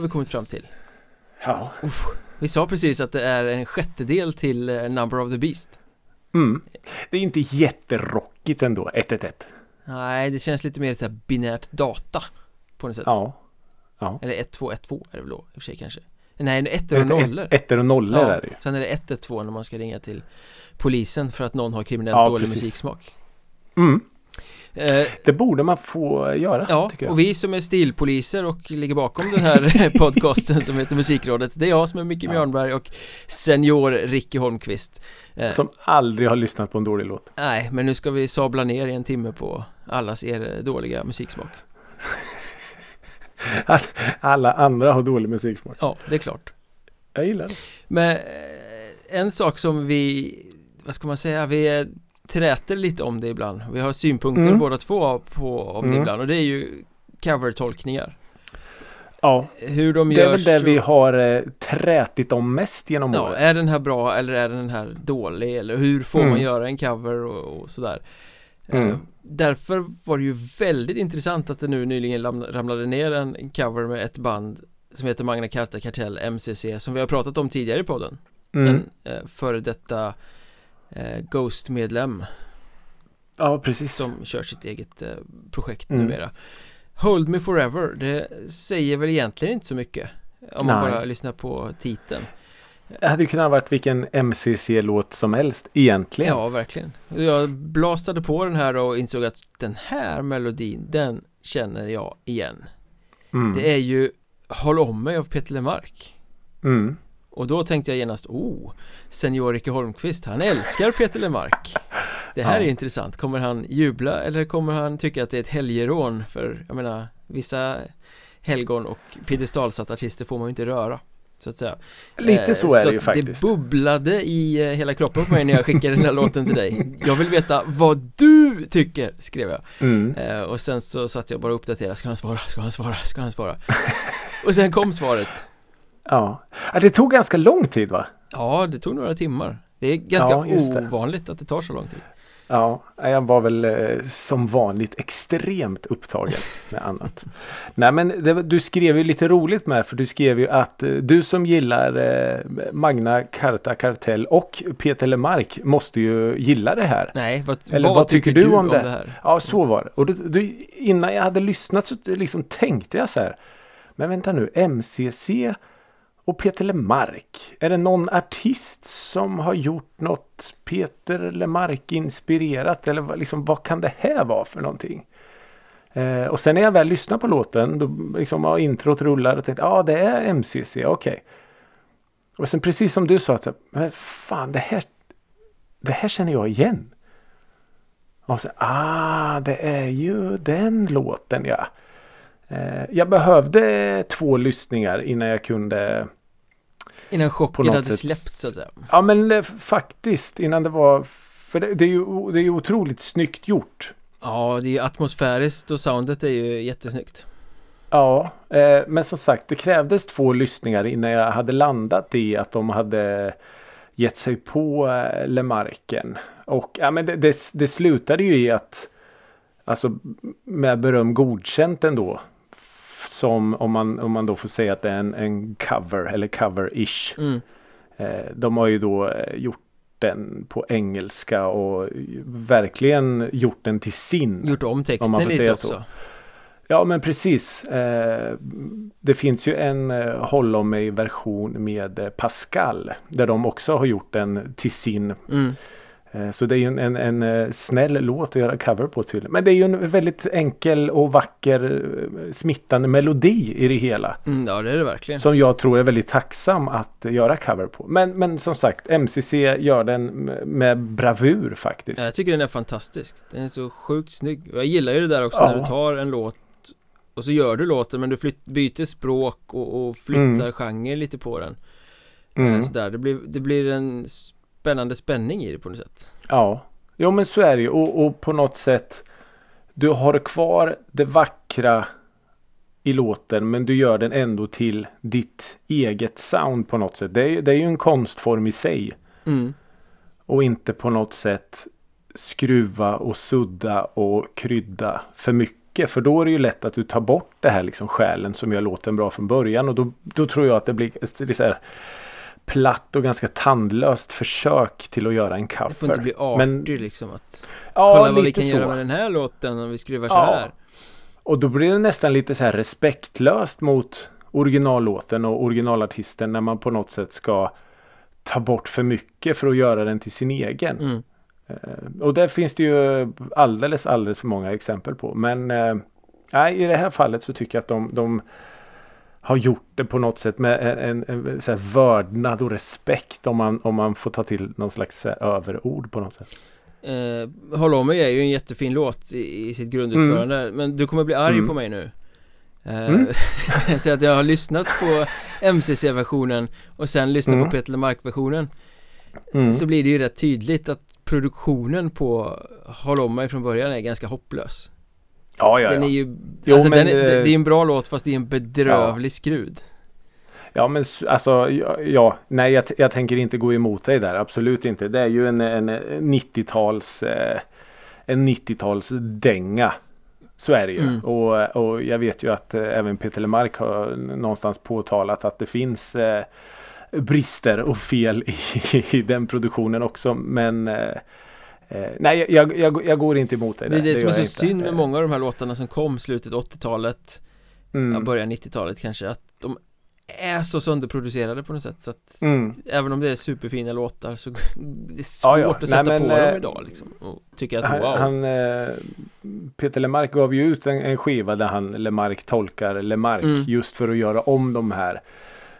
111 har vi kommit fram till Ja. Vi sa precis att det är en sjättedel till eh, Number of the Beast Mm. Det är inte jätterockigt ändå, 111. Nej, det känns lite mer så här binärt data På något sätt Ja. Ja. Eller 1212 är det väl då i och för sig kanske Nej, ettor och nollor Ettor och nollor är det ju. Sen är det 112 när man ska ringa till polisen för att någon har kriminellt Ja, dålig precis. musiksmak Mm. Eh, Det borde man få göra, Ja, och vi som är stilpoliser och ligger bakom den här podcasten som heter Musikrådet Det är jag som är Micke Ja. Mjörnberg och senior Ricky Holmqvist eh, Som aldrig har lyssnat på en dålig låt. Nej, men nu ska vi sabla ner i en timme på allas er dåliga musiksmak Att alla andra har dålig musiksmak. Ja, det är klart Jag gillar det. Men eh, en sak som vi, vad ska man säga, vi träter lite om det ibland Vi har synpunkter Mm. båda två på om det Mm. ibland och det är ju covertolkningar Ja, Hur de det är väl det vi har eh, trätit om mest genom Ja, åren. är den här bra eller är den här dålig eller hur får man Mm. göra en cover och, och sådär Mm. Eh, Därför var det ju väldigt intressant att det nu nyligen ramlade ner en cover med ett band som heter Magna Carta Kartell MCC som vi har pratat om tidigare i podden Mm. En eh, före detta Ghost-medlem Ja, precis. som kör sitt eget eh, projekt Mm. numera Hold Me Forever, det säger väl egentligen inte så mycket Om man Nej. bara lyssnar på titeln Det hade ju kunnat varit vilken MCC-låt som helst egentligen. Ja, verkligen Jag blastade på den här och insåg att den här melodin, den känner jag igen Mm. Det är ju Håll om mig av Peter Lemark Mm. Och då tänkte jag genast, oh, Senior Ricke Holmqvist, han älskar Peter Lemark Det här Ja. är intressant, kommer han jubla eller kommer han tycka att det är ett helgerån? För jag menar, vissa helgon och piedestalsatta artister får man ju inte röra Så att säga Lite Eh, så är det ju faktiskt. det bubblade i eh, hela kroppen på mig när jag skickade den här låten till dig Jag vill veta vad du tycker, skrev jag Mm. Eh, Och sen så satt jag bara och uppdaterade, ska han svara, ska han svara, ska han svara? Och sen kom svaret Ja. det tog ganska lång tid va? Ja, det tog några timmar Det är ganska Ja, just det. ovanligt att det tar så lång tid Ja, jag var väl eh, som vanligt extremt upptagen med annat. Nej men det, du skrev ju lite roligt med för du skrev ju att eh, du som gillar eh, Magna Carta Kartell och Peter Lemark måste ju gilla det här. Nej, vad, Eller vad tycker du om det? här? Ja, så var det. Och du, du, innan jag hade lyssnat så liksom tänkte jag så här. Men vänta nu, MCC och Peter Lemark. Är det någon artist som har gjort något Peter Lemark inspirerat? Eller vad- liksom, vad kan det här vara för någonting? Eh, och sen när jag väl lyssnar på låten, då liksom, ja, introt rullar och tänkte ja ah, det är MCC, okej. Och sen precis som du sa, att så, men fan det här, det här känner jag igen. Och så, ah, det är ju den låten ja. Eh, jag behövde två lyssningar innan jag kunde Innan chocken hade släppt så att säga Ja men eh, faktiskt innan det var För det, det, är ju, det är ju otroligt snyggt gjort. Ja, det är ju atmosfäriskt och soundet är ju jättesnyggt Ja, eh, men som sagt det krävdes två lyssningar innan jag hade landat i att de hade gett sig på eh, Lemarken. Och ja, men det, det, det slutade ju i att Alltså med beröm godkänt ändå. Som om man, om man då får säga att det är en, en cover eller cover-ish. mm. Eh, de har ju då eh, gjort den på engelska och verkligen gjort den till sin. Gjort om Om texten man får lite också så. Ja men precis. Eh, det finns ju en eh, Håll om mig version med Pascal. Där de också har gjort den till sin. mm. Eh, så det är ju en, en, en eh, snäll låt att göra cover på tydligen. Men det är ju en väldigt enkel och vacker eh, smittande melodi i det hela. Mm, Ja, det är det verkligen Som jag tror är väldigt tacksam att göra cover på. Men, men som sagt MCC gör den med- bravur faktiskt. Ja, Jag tycker den är fantastisk Den är så sjukt snygg jag gillar ju det där också Ja. när du tar en låt Och så gör du låten men du flytt, byter språk och, och flyttar Mm. genre lite på den mm. Sådär, det blir, det blir en spännande spänning i det på något sätt Ja, jo men så är det ju. Och, och på något sätt. Du har kvar det vackra i låten men du gör den ändå till ditt eget sound på något sätt. Det är, det är ju en konstform i sig. mm. Och inte på något sätt skruva och sudda och krydda för mycket. För då är det ju lätt att du tar bort det här liksom själen som gör låten bra från början. Och då, då tror jag att det blir ett, så här, platt och ganska tandlöst försök till att göra en cover. Det får inte bli artig Men, liksom att ja, Kolla vad vi kan så. göra med den här låten om vi skruvar så ja. här. Och då blir det nästan lite så här respektlöst mot originallåten och originalartisten när man på något sätt ska ta bort för mycket för att göra den till sin egen. Mm. Uh, och där finns det ju alldeles, alldeles för många exempel på. Men uh, nej, i det här fallet så tycker jag att de, de har gjort det på något sätt med en, en, en här vördnad och respekt om man, om man får ta till någon slags överord på något sätt. Eh, Håll om mig är ju en jättefin låt i, i sitt grundutförande mm. Men du kommer bli arg mm. på mig nu eh, mm. Så att jag har lyssnat på MCC-versionen och sen lyssnat mm. på Peter LeMarc-versionen mm. Så blir det ju rätt tydligt att produktionen på Håll om mig från början är ganska hopplös Ja, ja, Den är ju, jo, alltså men, den är, det är en bra låt fast det är en bedrövlig ja. skrud Ja men alltså ja, nej jag, jag, tänker inte gå emot dig där, absolut inte. Det är ju en, en 90-tals eh, en 90-tals dänga. Så är det ju. Mm. Och, och jag vet ju att eh, även Peter Lemark har någonstans påtalat att det finns eh, brister och fel i, i, den produktionen också. Men eh, eh nej, jag, jag, jag, går inte emot dig. Det är det, det som är så inte. synd med många av de här låtarna som kom slutet 80-talet mm. början 90-talet kanske att de är så sönderproducerade på något sätt så att mm. även om det är superfina låtar så det är svårt ja, ja. att sätta Nej, men, på dem eh, idag liksom och tycka att han, wow han, eh, Peter Lemark gav ju ut en, en skiva där han Lemark tolkar Lemark mm. just för att göra om de här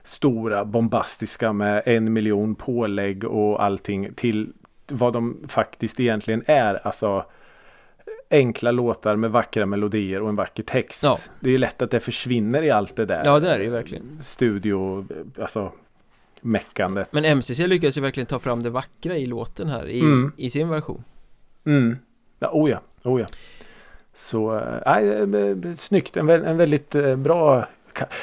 stora bombastiska med en miljon pålägg och allting till vad de faktiskt egentligen är alltså enkla låtar med vackra melodier och en vacker text. Ja. Det är lätt att det försvinner i allt det där. Ja, det är det ju verkligen. Studio, alltså meckandet. Men MCC lyckas ju verkligen ta fram det vackra i låten här i, mm. i sin version. Mm. Ja, oh ja, oh ja. Så, äh, snyggt, en, en väldigt bra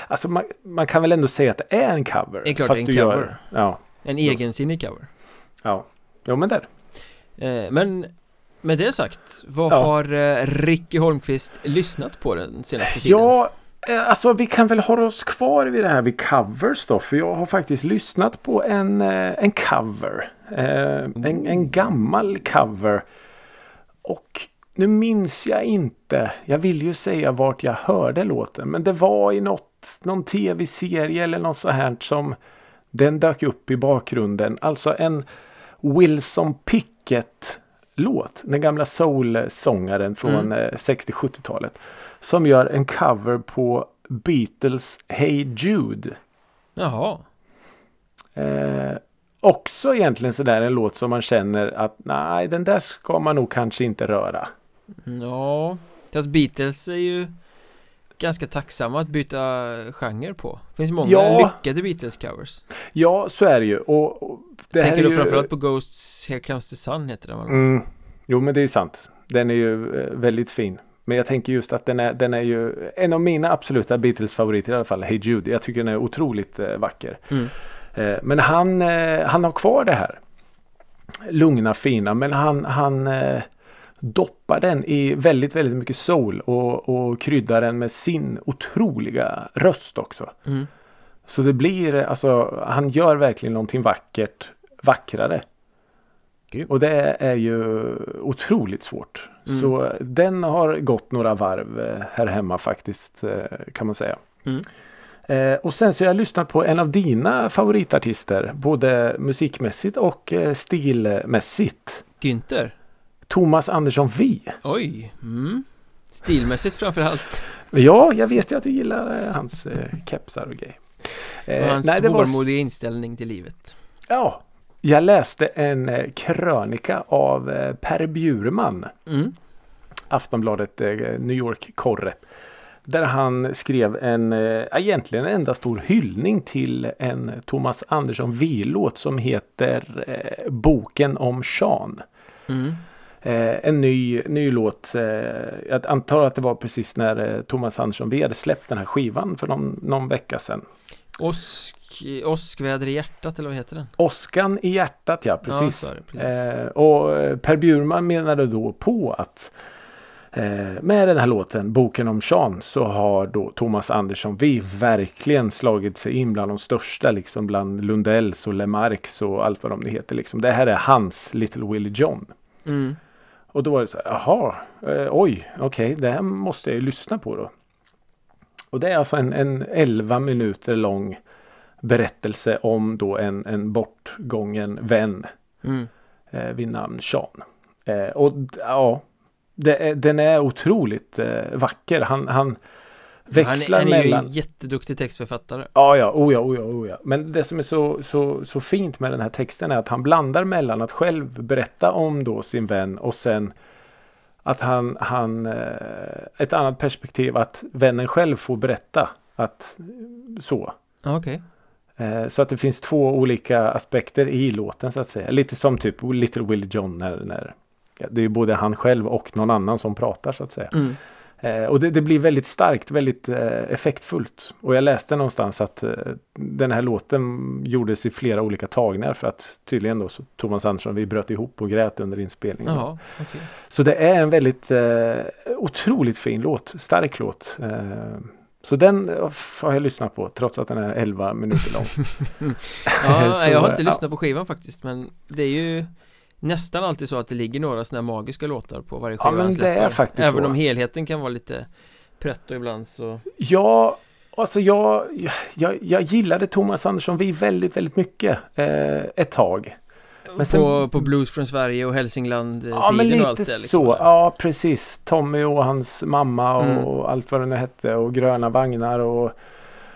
Alltså man, man, kan väl ändå säga att det är en cover. Det är klart det är en cover. Gör, ja. En egensinnig cover. Ja, jo men där. Eh, men med det sagt, vad ja. har eh, Ricky Holmqvist lyssnat på den senaste tiden? Ja, eh, alltså vi kan väl hålla oss kvar vid det här vid covers då. För jag har faktiskt lyssnat på en, eh, en cover. En, en gammal cover. Och nu minns jag inte. Jag vill ju säga vart jag hörde låten. Men det var i något, någon tv-serie eller något så här som den dök upp i bakgrunden. Alltså en Wilson Pickett låt. Den gamla soul-sångaren från mm. 60-70-talet. Eh, som gör en cover på Beatles Hey Jude. Jaha. Eh, också egentligen sådär en låt som man känner att nej den där ska man nog kanske inte röra. Ja, fast Beatles är ju ganska tacksamma att byta genre på. Det finns många ja. lyckade Beatles-covers. Ja, så är det ju. Och, och det Tänker du ju... framförallt på Ghosts Here Comes the Sun heter den mm. Jo, men det är sant. Den är ju eh, väldigt fin. Men jag tänker just att den är, den är ju en av mina absoluta Beatles-favoriter i alla fall. Hey Jude. Jag tycker den är otroligt eh, vacker. Mm. Eh, men han, han har kvar det här. Lugna, fina. Men han, han doppar den i väldigt, väldigt mycket soul och, och kryddar den med sin otroliga röst också. Mm. Så det blir, alltså han gör verkligen någonting vackert, vackrare. Grymt. Och det är ju otroligt svårt. Mm. Så den har gått några varv eh, här hemma faktiskt eh, kan man säga. Mm. Eh, och sen så har jag lyssnat på en av dina favoritartister både musikmässigt och stilmässigt. Günther? Thomas Andersson Vi. Oj! Mm. Stilmässigt framförallt. Ja, jag vet ju att du gillar hans eh, kepsar och grejer. Eh, och hans nej, svårmodiga var... inställning till livet. Ja, jag läste en eh, krönika av eh, Per Bjurman. Mm. Aftonbladet eh, New York-korre. Där han skrev en, egentligen en enda stor hyllning till en Thomas Andersson V-låt som heter Boken om Sean. Mm. en ny, ny låt. jag antar att det var precis när Thomas Andersson V hade släppt den här skivan för någon, någon vecka sedan. Åsk, åskväder i hjärtat eller vad heter den? Åskan i hjärtat ja precis. Ja, sorry, precis. Eh, och Per Bjurman menade då på att Eh, med den här låten, Boken om Sean, så har då Thomas Andersson Vi verkligen slagit sig in bland de största liksom bland Lundells och Lemarks och allt vad de nu heter liksom. Det här är hans Little Willie John. Mm. Och då var det så här, jaha, eh, oj, okej, okay, det här måste jag ju lyssna på då. Och det är alltså en, en 11 minuter lång berättelse om då en, en bortgången vän mm. eh, vid namn Sean. Eh, och ja, det, den är otroligt eh, vacker. Han, han växlar mellan... Han är mellan... ju jätteduktig textförfattare. Ja, ja, oh ja, oh ja, oh ja. Men det som är så, så, så fint med den här texten är att han blandar mellan att själv berätta om då sin vän och sen att han, han eh, ett annat perspektiv att vännen själv får berätta att så. Okay. Eh, så att det finns två olika aspekter i låten så att säga. Lite som typ Little Willie John när, när det är både han själv och någon annan som pratar så att säga. Mm. Eh, och det, det, blir väldigt starkt, väldigt eh, effektfullt. Och jag läste någonstans att eh, den här låten gjordes i flera olika tagningar för att tydligen då så Thomas Andersson vi bröt ihop och grät under inspelningen. Jaha, okay. Så det är en väldigt eh, otroligt fin låt, stark låt. Eh, så den har jag lyssnat på trots att den är 11 minuter lång. ja, så, jag har inte lyssnat ja. på skivan faktiskt men det är ju nästan alltid så att det ligger några sådana här magiska låtar på varje skiva ja, men det är faktiskt Även så. om helheten kan vara lite pretto ibland så Ja, alltså jag, jag, jag gillade Thomas Andersson vi väldigt, väldigt mycket eh, ett tag. Men sen, på, på Blues från Sverige och Hälsingland eh, Ja men lite och allt det, liksom. så, ja precis Tommy och hans mamma och mm. allt vad det nu hette och Gröna vagnar och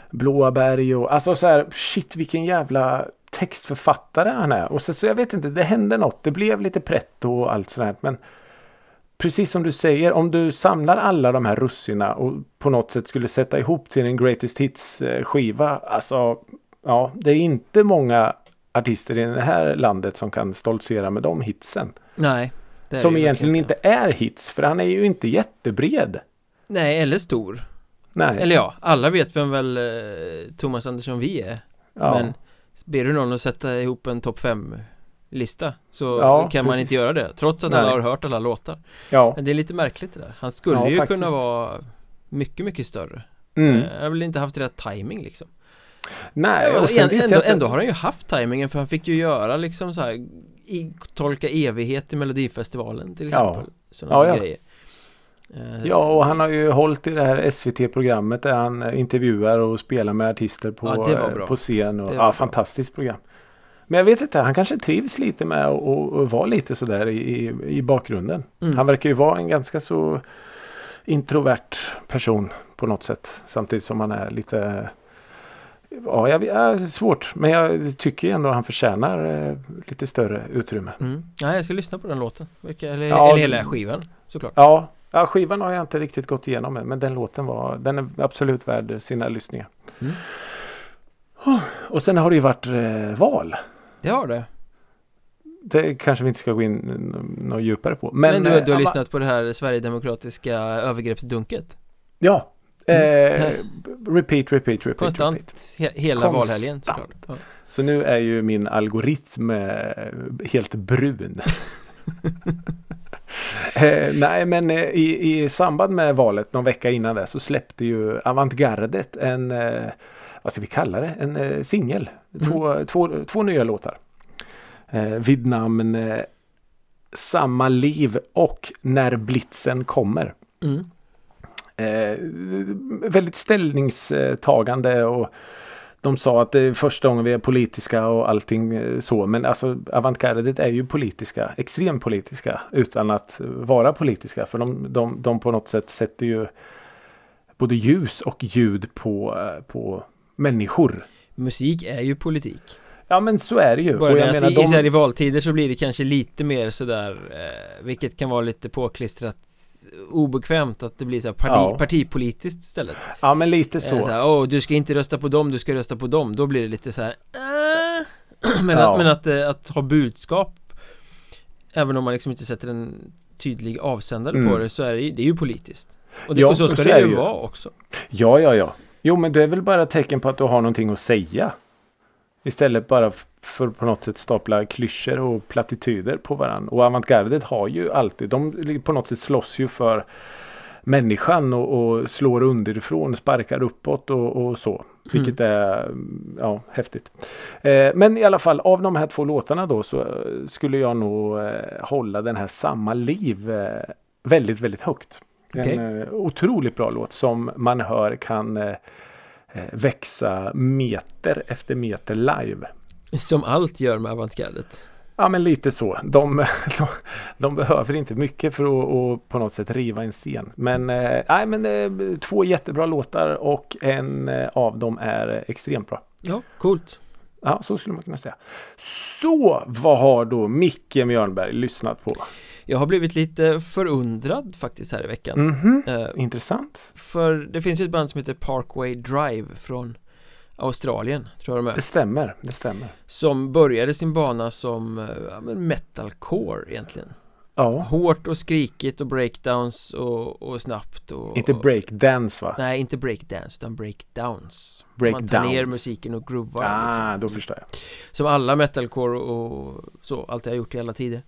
Blåa berg och alltså så här shit vilken jävla textförfattare han är. Och så, så jag vet inte, det hände något. Det blev lite pretto och allt sådär. Men precis som du säger, om du samlar alla de här russina och på något sätt skulle sätta ihop till en Greatest Hits eh, skiva. Alltså, ja, det är inte många artister i det här landet som kan stoltsera med de hitsen. Nej. som egentligen inte är hits, för han är ju inte jättebred. Nej, eller stor. Nej. Eller ja, alla vet vem väl eh, Thomas Andersson vi är. Ja. Men Ber du någon att sätta ihop en topp 5 lista så ja, kan man inte göra det trots att Nej. alla har hört alla låtar. Ja. Men det är lite märkligt det där. Han skulle ja, ju faktiskt. kunna vara mycket, mycket större. Mm. Han har väl inte haft rätt timing liksom. Nej, och sen ändå, ändå, ändå har han ju haft timingen för han fick ju göra liksom så här i, Tolka evighet i Melodifestivalen till exempel. Ja. Sådana ja, grejer. Eh, ja, och han har ju hållit i det här SVT-programmet där han eh, intervjuar och spelar med artister på, ja, på scen. Och, ja, fantastiskt program. Men jag vet inte, han kanske trivs lite med att vara lite sådär i, i bakgrunden. Mm. Han verkar ju vara en ganska så introvert person på något sätt. Samtidigt som han är lite Ja, jag, ja, svårt. Men jag tycker ändå att han förtjänar eh, lite större utrymme. Mm. Ja, jag ska lyssna på den låten. Eller, ja, eller hela skivan såklart. Ja, Ja, skivan har jag inte riktigt gått igenom än, men den låten var, den är absolut värd sina lyssningar. Mm. Och sen har det ju varit eh, val. Det har det. Det kanske vi inte ska gå in något djupare på. Men, men du, du har äh, lyssnat på det här Sverigedemokratiska övergreppsdunket? Ja. Mm. Eh, repeat, repeat, repeat. Konstant repeat. He hela Konstant. valhelgen såklart. Ja. Så nu är ju min algoritm eh, helt brun. eh, nej men eh, i, i samband med valet någon vecka innan det så släppte ju Avantgardet en eh, vad ska vi kalla det? En eh, singel. Två, mm. två, två nya låtar. Eh, vid namn eh, Samma liv och När blitzen kommer. Mm. Väldigt ställningstagande och de sa att det är första gången vi är politiska och allting eh, så. Men alltså avantgardet är ju politiska, extremt politiska utan att vara politiska. För de, de, de på något sätt sätter ju både ljus och ljud på, eh, på människor. Musik är ju politik. Ja men så är det ju. Bara det att menar, i, de... i valtider så blir det kanske lite mer sådär eh, Vilket kan vara lite påklistrat obekvämt att det blir så här parti, ja. partipolitiskt istället Ja men lite så, så här, Åh, du ska inte rösta på dem, du ska rösta på dem Då blir det lite så här äh. Men, ja. att, men att, eh, att ha budskap Även om man liksom inte sätter en tydlig avsändare mm. på det så är det, det är ju politiskt Och, det, ja, och så ska det ju vara också Ja, ja, ja Jo men det är väl bara tecken på att du har någonting att säga Istället bara för på något sätt stapla klyschor och plattityder på varandra. Och avantgardet har ju alltid, de på något sätt slåss ju för människan och, och slår underifrån, sparkar uppåt och, och så. Mm. Vilket är ja, häftigt. Eh, men i alla fall av de här två låtarna då så skulle jag nog eh, hålla den här Samma liv eh, väldigt, väldigt högt. Okay. En eh, otroligt bra låt som man hör kan eh, eh, växa meter efter meter live. Som allt gör med avantgardet. Ja men lite så. De, de, de behöver inte mycket för att, att, på något sätt riva en scen. Men, eh, nej, men eh, två jättebra låtar och en eh, av dem är extremt bra. Ja, coolt. Ja, så skulle man kunna säga. Så vad har då Micke Mjörnberg lyssnat på? Jag har blivit lite förundrad faktiskt här i veckan. Mm -hmm. Intressant. För det finns ju ett band som heter Parkway Drive från Australien tror jag de är. Det stämmer, det stämmer. Som började sin bana som ja, metalcore egentligen. Ja. Hårt och skrikigt och breakdowns och, och snabbt och, Inte breakdance va? Nej, inte breakdance utan breakdowns. Breakdowns Man tar ner musiken och groovar Ah, liksom. då förstår jag. Som alla metalcore och så, alltid har gjort i alla tider.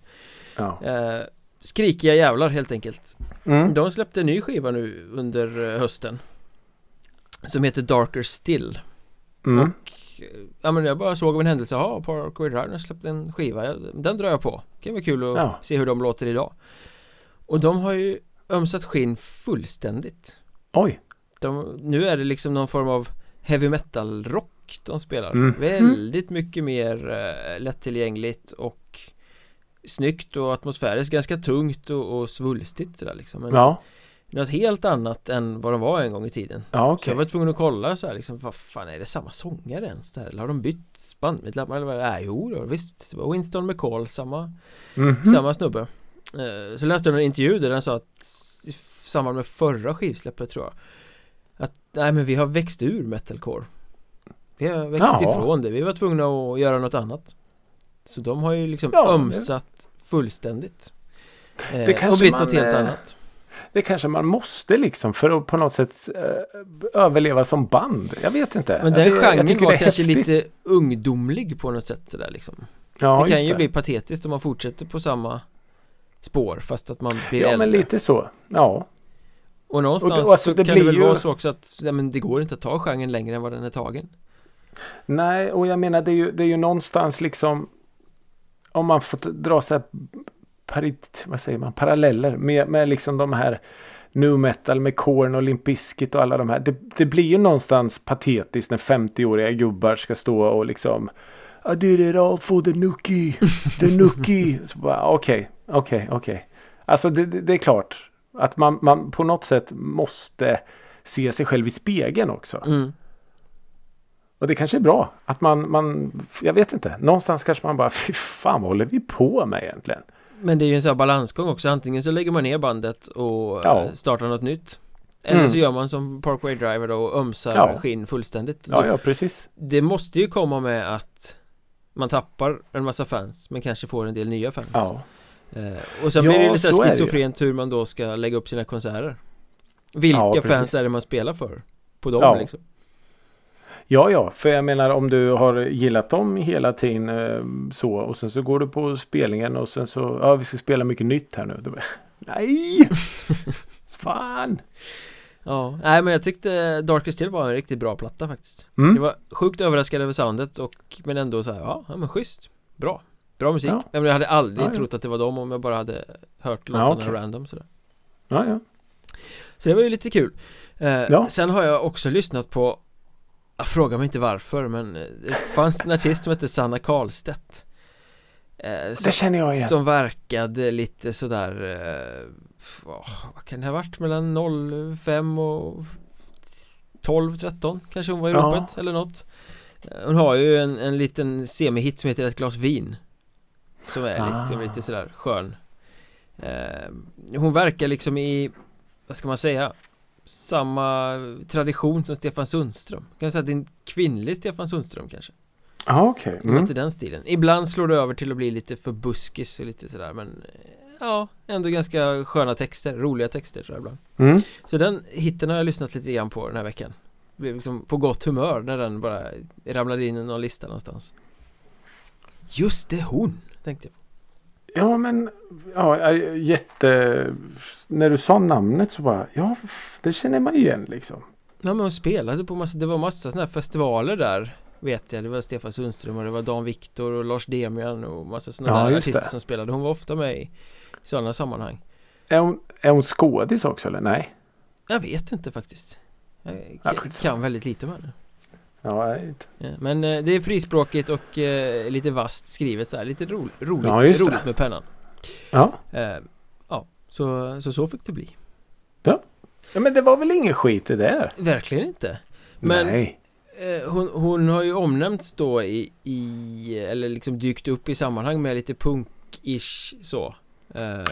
Ja. Eh, Skrikiga jävlar helt enkelt. Mm. De släppte en ny skiva nu under eh, hösten. Som heter Darker Still Mm. Och ja men jag bara såg av en händelse, ja Parkway Drive har släppt en skiva, den drar jag på. Det kan vara kul att ja. se hur de låter idag. Och de har ju ömsat skinn fullständigt. Oj. De, Nu är det liksom någon form av heavy metal rock de spelar. Mm. Väldigt mycket mer uh, lättillgängligt och Snyggt och atmosfäriskt. Ganska tungt och, och svulstigt sådär liksom men Ja något helt annat än vad de var en gång i tiden. Ja okej. Så jag var tvungen att kolla så här liksom, vad fan är det samma sångare ens där? Eller har de bytt bandmedlemmar eller vad det? Är? Jo då, visst, det var Winston McCall, samma, mm -hmm. samma snubbe. Eh, Så läste jag en intervju där han sa att i samband med förra skivsläppet tror jag Att, nej men vi har växt ur metalcore. Vi har växt ja. ifrån det, vi var tvungna att göra något annat. Så de har ju liksom ja, ömsat fullständigt. eh, Och blivit något helt annat det kanske man måste liksom för att på något sätt uh, överleva som band. Jag vet inte. Men den genren var kanske häftigt. lite ungdomlig på något sätt sådär liksom. Ja, det kan ju det. bli patetiskt om man fortsätter på samma spår fast att man blir ja, äldre. Ja men lite så. Ja. Och någonstans och då, alltså, så kan det väl ju... vara så också att ja, men det går inte att ta genren längre än vad den är tagen. Nej och jag menar det är ju, det är ju någonstans liksom om man får dra så här parit, vad säger man, paralleller med, med liksom de här nu metal med Korn och Limp Bizkit och alla de här. Det, det blir ju någonstans patetiskt när 50-åriga gubbar ska stå och liksom I did it all for the nookie, the nookie. Okej, okej, okej. Alltså det, det, det, är klart att man, man på något sätt måste se sig själv i spegeln också. Mm. Och det kanske är bra att man, man, jag vet inte, någonstans kanske man bara, fy fan vad håller vi på med egentligen? Men det är ju en sån här balansgång också Antingen så lägger man ner bandet och ja. Eh, startar något nytt Eller mm. så gör man som Parkway Driver då och ömsar ja. skinn fullständigt Ja, ja, precis Det måste ju komma med att Man tappar en massa fans men kanske får en del nya fans ja. eh, Och sen ja, blir det lite schizofrent hur man då ska lägga upp sina konserter Vilka fans är det man spelar för? På dem liksom Ja, ja, för jag menar om du har gillat dem hela tiden eh, så och sen så går du på spelningen och sen så, ja vi ska spela mycket nytt här nu. Nej! Fan! Ja, nej men jag tyckte Darkest Still var en riktigt bra platta faktiskt mm. Jag var sjukt överraskad över soundet och men ändå så här, ja, ja men schysst Bra, bra musik ja. Jag, hade aldrig ja, ja. trott att det var dem om jag bara hade hört låtarna ja, okay. random sådär Ja, ja Så det var ju lite kul eh, Sen har jag också lyssnat på jag frågar mig inte varför men eh, det fanns en artist som hette Sanna Karlstedt. Eh, som, Det känner jag igen. Som verkade lite sådär eh, Vad kan det ha varit? Mellan 05 och 12, 13 kanske hon var i ja. ropet eller något. Eh, Hon har ju en, en liten semihit som heter Ett glas vin Som är ah. liksom lite sådär skön. Eh, Hon verkar liksom i Vad ska man säga samma tradition som Stefan Sundström Kan jag säga att det är en kvinnlig Stefan Sundström kanske Ja okej okay. mm. Den stilen Ibland slår det över till att bli lite för buskis och lite sådär men Ja, ändå ganska sköna texter, roliga texter tror jag ibland mm. Så den hitten har jag lyssnat lite grann på den här veckan Blev liksom på gott humör när den bara ramlade in i någon lista någonstans Just det, hon! Tänkte jag Ja men ja, jätte... När du sa namnet så bara ja det känner man ju igen liksom. Ja men hon spelade på massa, det var massa sådana här festivaler där Vet jag, det var Stefan Sundström och det var Dan Viktor och Lars Demian och massa sådana ja, där artister det. som spelade. Hon var ofta med i sådana sammanhang. Är hon, är hon skådis också eller? Nej? Jag vet inte faktiskt. Jag ja, kan väldigt lite om henne Ja, men eh, det är frispråkigt och eh, lite vast skrivet så här, lite ro, roligt, ja, roligt med pennan. Ja. Eh, Ja, så, så så fick det bli. Ja. Ja men det var väl ingen skit i det? Verkligen inte. Men Nej. Hon, hon, har ju omnämnts då i, i, eller liksom dykt upp i sammanhang med lite punk-ish så.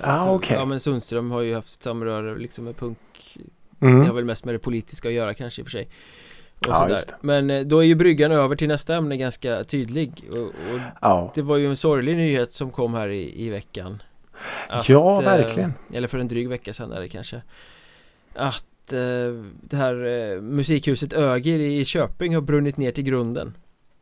Ah okej. Okay. Ja men Sundström har ju haft samröre liksom med punk. Mm. Det har väl mest med det politiska att göra kanske i och för sig och ja, sådär. Men eh, då är ju bryggan över till nästa ämne ganska tydlig och, och ja. Det var ju en sorglig nyhet som kom här i, i veckan att, Ja, verkligen eh, Eller för en dryg vecka sedan är det kanske Att eh, det här eh, musikhuset Ögir i Köping har brunnit ner till grunden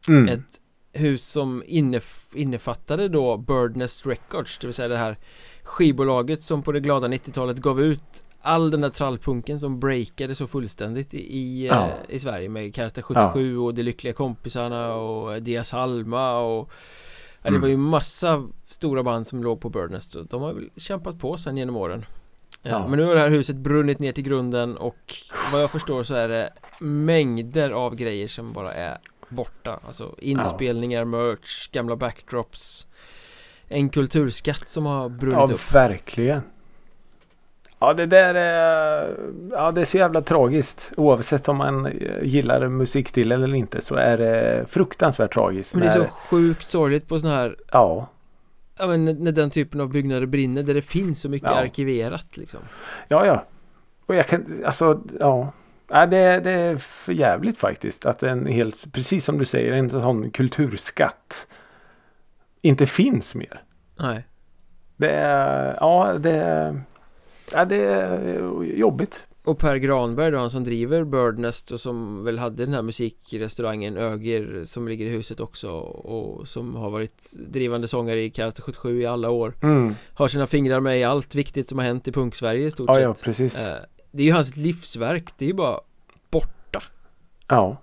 mm. Ett hus som innef innefattade då Birdnest Records Det vill säga det här skivbolaget som på det glada 90-talet gav ut all den där trallpunken som breakade så fullständigt i, ja. eh, i Sverige med Karta 77 ja. och De Lyckliga Kompisarna och Dias Alma och ja, Det var ju mm. massa stora band som låg på Birdnest och de har väl kämpat på sen genom åren ja. Men nu har det här huset brunnit ner till grunden och vad jag förstår så är det mängder av grejer som bara är borta Alltså inspelningar, merch, gamla backdrops En kulturskatt som har brunnit upp Ja, verkligen Ja det där är, ja, det är så jävla tragiskt. Oavsett om man gillar musikstilen eller inte så är det fruktansvärt tragiskt. Men det är så sjukt sorgligt på sådana här Ja. Ja men när den typen av byggnader brinner där det finns så mycket ja. arkiverat liksom. Ja ja. Och jag kan, alltså ja. Ja, det, det är för jävligt faktiskt att en helt, precis som du säger, en sån kulturskatt inte finns mer. Nej. Det är, ja det är Ja, det är jobbigt. Och Per Granberg då, han som driver Birdnest och som väl hade den här musikrestaurangen Öger som ligger i huset också och som har varit drivande sångare i Karate 77 i alla år mm. Har sina fingrar med i allt viktigt som har hänt i punk-Sverige i stort ja, sett Ja, precis eh, Det är ju hans livsverk, det är ju bara borta Ja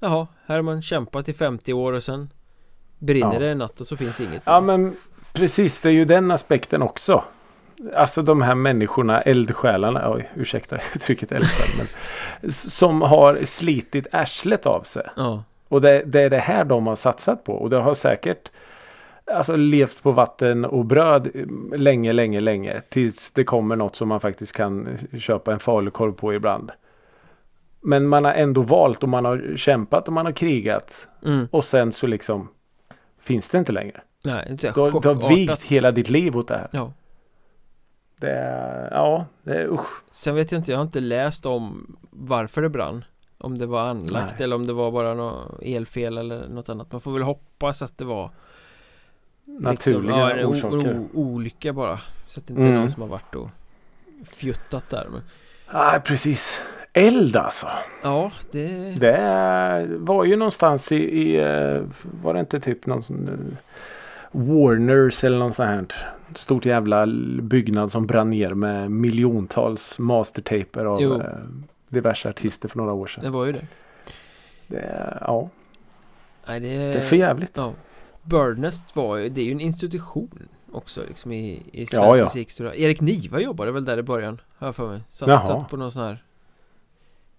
Jaha, här har man kämpat i 50 år och sen brinner ja. det en natt och så finns inget Ja men precis, det är ju den aspekten också Alltså de här människorna, eldsjälarna, oj ursäkta uttrycket eldsjäl men Som har slitit arslet av sig. Ja. Och det, det, är det här de har satsat på och det har säkert Alltså levt på vatten och bröd länge, länge, länge. Tills det kommer något som man faktiskt kan köpa en falukorv på ibland. Men man har ändå valt och man har kämpat och man har krigat. Mm. Och sen så liksom Finns det inte längre. Nej, det är du, du har vigt hela ditt liv åt det här. Ja. Det är, ja, det är usch. Sen vet jag inte, jag har inte läst om varför det brann Om det var anlagt Nej. eller om det var bara något elfel eller något annat Man får väl hoppas att det var Naturliga liksom, ja, en olycka bara Så att det inte mm. är någon som har varit och fjuttat där men... Nej precis Eld alltså Ja det Det var ju någonstans i, i eh, Var det inte typ någon sån Warners eller något sånt här stort jävla byggnad som brann ner med miljontals mastertaper av eh, diverse artister för några år sedan. Det var ju det. Det, ja. Nej, det, det är för jävligt. Ja. Birdnest var ju, det är ju en institution också liksom i, i svensk ja, ja. musikhistoria. Erik Niva jobbade väl där i början, har jag för mig. Satt, satt på någon sån här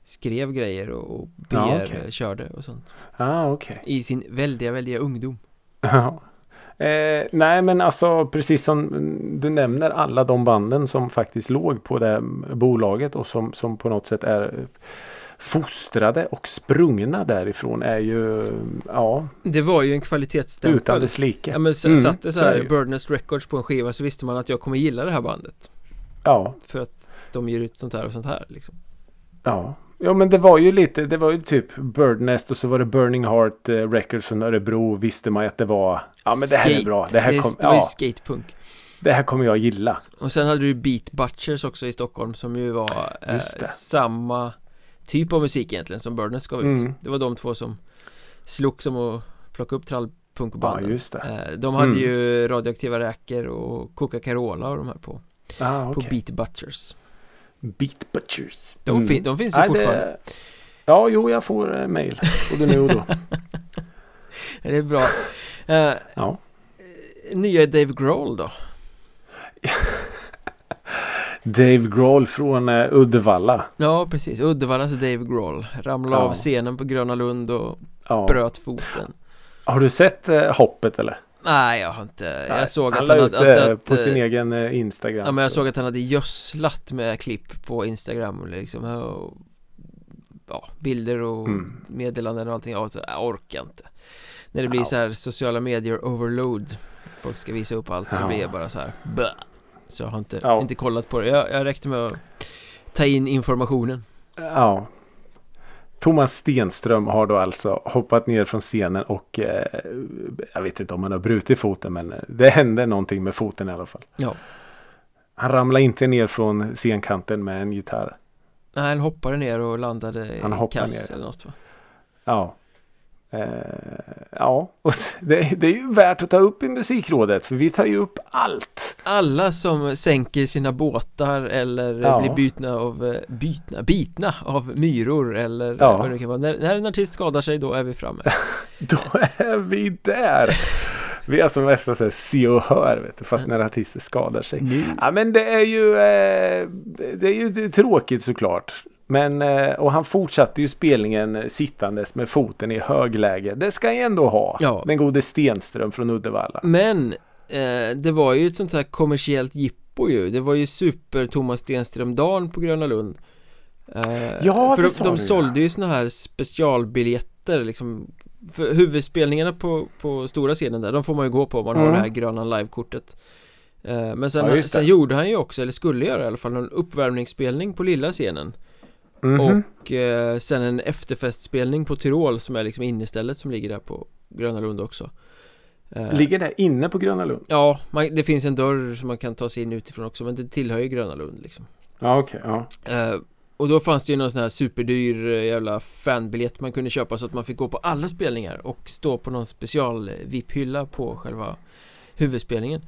skrev grejer och, och BR ja, okay. och sånt. Ah, okay. I sin väldiga, väldiga ungdom. Ja. Eh, nej men alltså precis som du nämner alla de banden som faktiskt låg på det bolaget och som, som på något sätt är fostrade och sprungna därifrån är ju ja Det var ju en kvalitetsstämpel. Utan dess like. Ja men mm, satt det så här Birdnest Records på en skiva så visste man att jag kommer gilla det här bandet. Ja. För att de ger ut sånt här och sånt här liksom. Ja. Ja men det var ju lite, det var ju typ Birdnest och så var det Burning Heart eh, Records från Örebro. Visste man ju att det var Ja men det här är bra, det här kom, det, det var ja, skatepunk Det här kommer jag gilla. Och sen hade du Beat Butchers också i Stockholm som ju var eh, samma typ av musik egentligen som Birdnest gav ut mm. Det var de två som slogs om att plocka upp trall punkbanden Ja, just det. Eh, De hade Mm. ju radioaktiva räkor och Coca-Cola och de här på, Ah, på okej. Beat Butchers Beat Butchers. de, Mm. fin- de finns ju Nej, fortfarande Det... Ja, jo, jag får eh, mail. Både nu och då. Det är bra eh, Ja. Nya Dave Grohl då? Dave Grohl från eh, Uddevalla. Ja precis, Uddevallas Dave Grohl Ramlade Ja. av scenen på Gröna Lund och Ja. bröt foten Har du sett eh, hoppet eller? Nej jag har inte, jag Nej, såg att han han, hade, att, eh, att, på sin eh, egen eh, Instagram. Ja men jag så- såg att han hade gödslat med klipp på Instagram liksom och, Ja, bilder och Mm. meddelanden och allting, jag orkar inte När det blir Ja. så här sociala medier overload Folk ska visa upp allt så blir jag bara så här Bäh. Så jag har inte, Ja. inte kollat på det, jag, jag räckte med att ta in informationen Ja. Thomas Stenström har då alltså hoppat ner från scenen och eh, jag vet inte om han har brutit foten men det hände någonting med foten i alla fall. Ja, Han ramlade inte ner från scenkanten med en gitarr. Nej, han hoppade ner och landade Han i kass ner. eller något va? Ja. Eh, ja, och det, det är ju värt att ta upp i musikrådet för vi tar ju upp allt. Alla som sänker sina båtar eller Ja. blir bytna av, eh, bytna, bitna av myror eller Ja. vad det kan vara. När, när en artist skadar sig då är vi framme. Då är vi där. Vi är som värsta så se och hör vet du, fast när artister skadar sig. Nu. Ja men det är ju, eh, det är ju tråkigt såklart. Men, eh, och han fortsatte ju spelningen sittandes med foten i högläge. Det ska ju ändå ha. Ja. Den gode Stenström från Uddevalla. Men eh, det var ju ett sånt här kommersiellt jippo ju. Det var ju super Thomas Stenström-dagen på Gröna Lund. Eh, Ja, för det de, de sålde ju såna här specialbiljetter liksom. För huvudspelningarna på, på stora scenen där, de får man ju gå på om man har Mm. det här Grönan live-kortet. Eh, men sen, Ja, sen gjorde han ju också, eller skulle göra i alla fall, någon uppvärmningsspelning på lilla scenen. Mhm. Och eh, sen en efterfestspelning på Tyrol som är liksom innestället som ligger där på Gröna Lund också. Eh, Ligger det inne på Gröna Lund? Ja, man, det finns en dörr som man kan ta sig in utifrån också men det tillhör ju Gröna Lund liksom Ja okej. ja. eh, Och då fanns det ju någon sån här superdyr eh, jävla fanbiljett man kunde köpa så att man fick gå på alla spelningar och stå på någon special VIP-hylla på själva huvudspelningen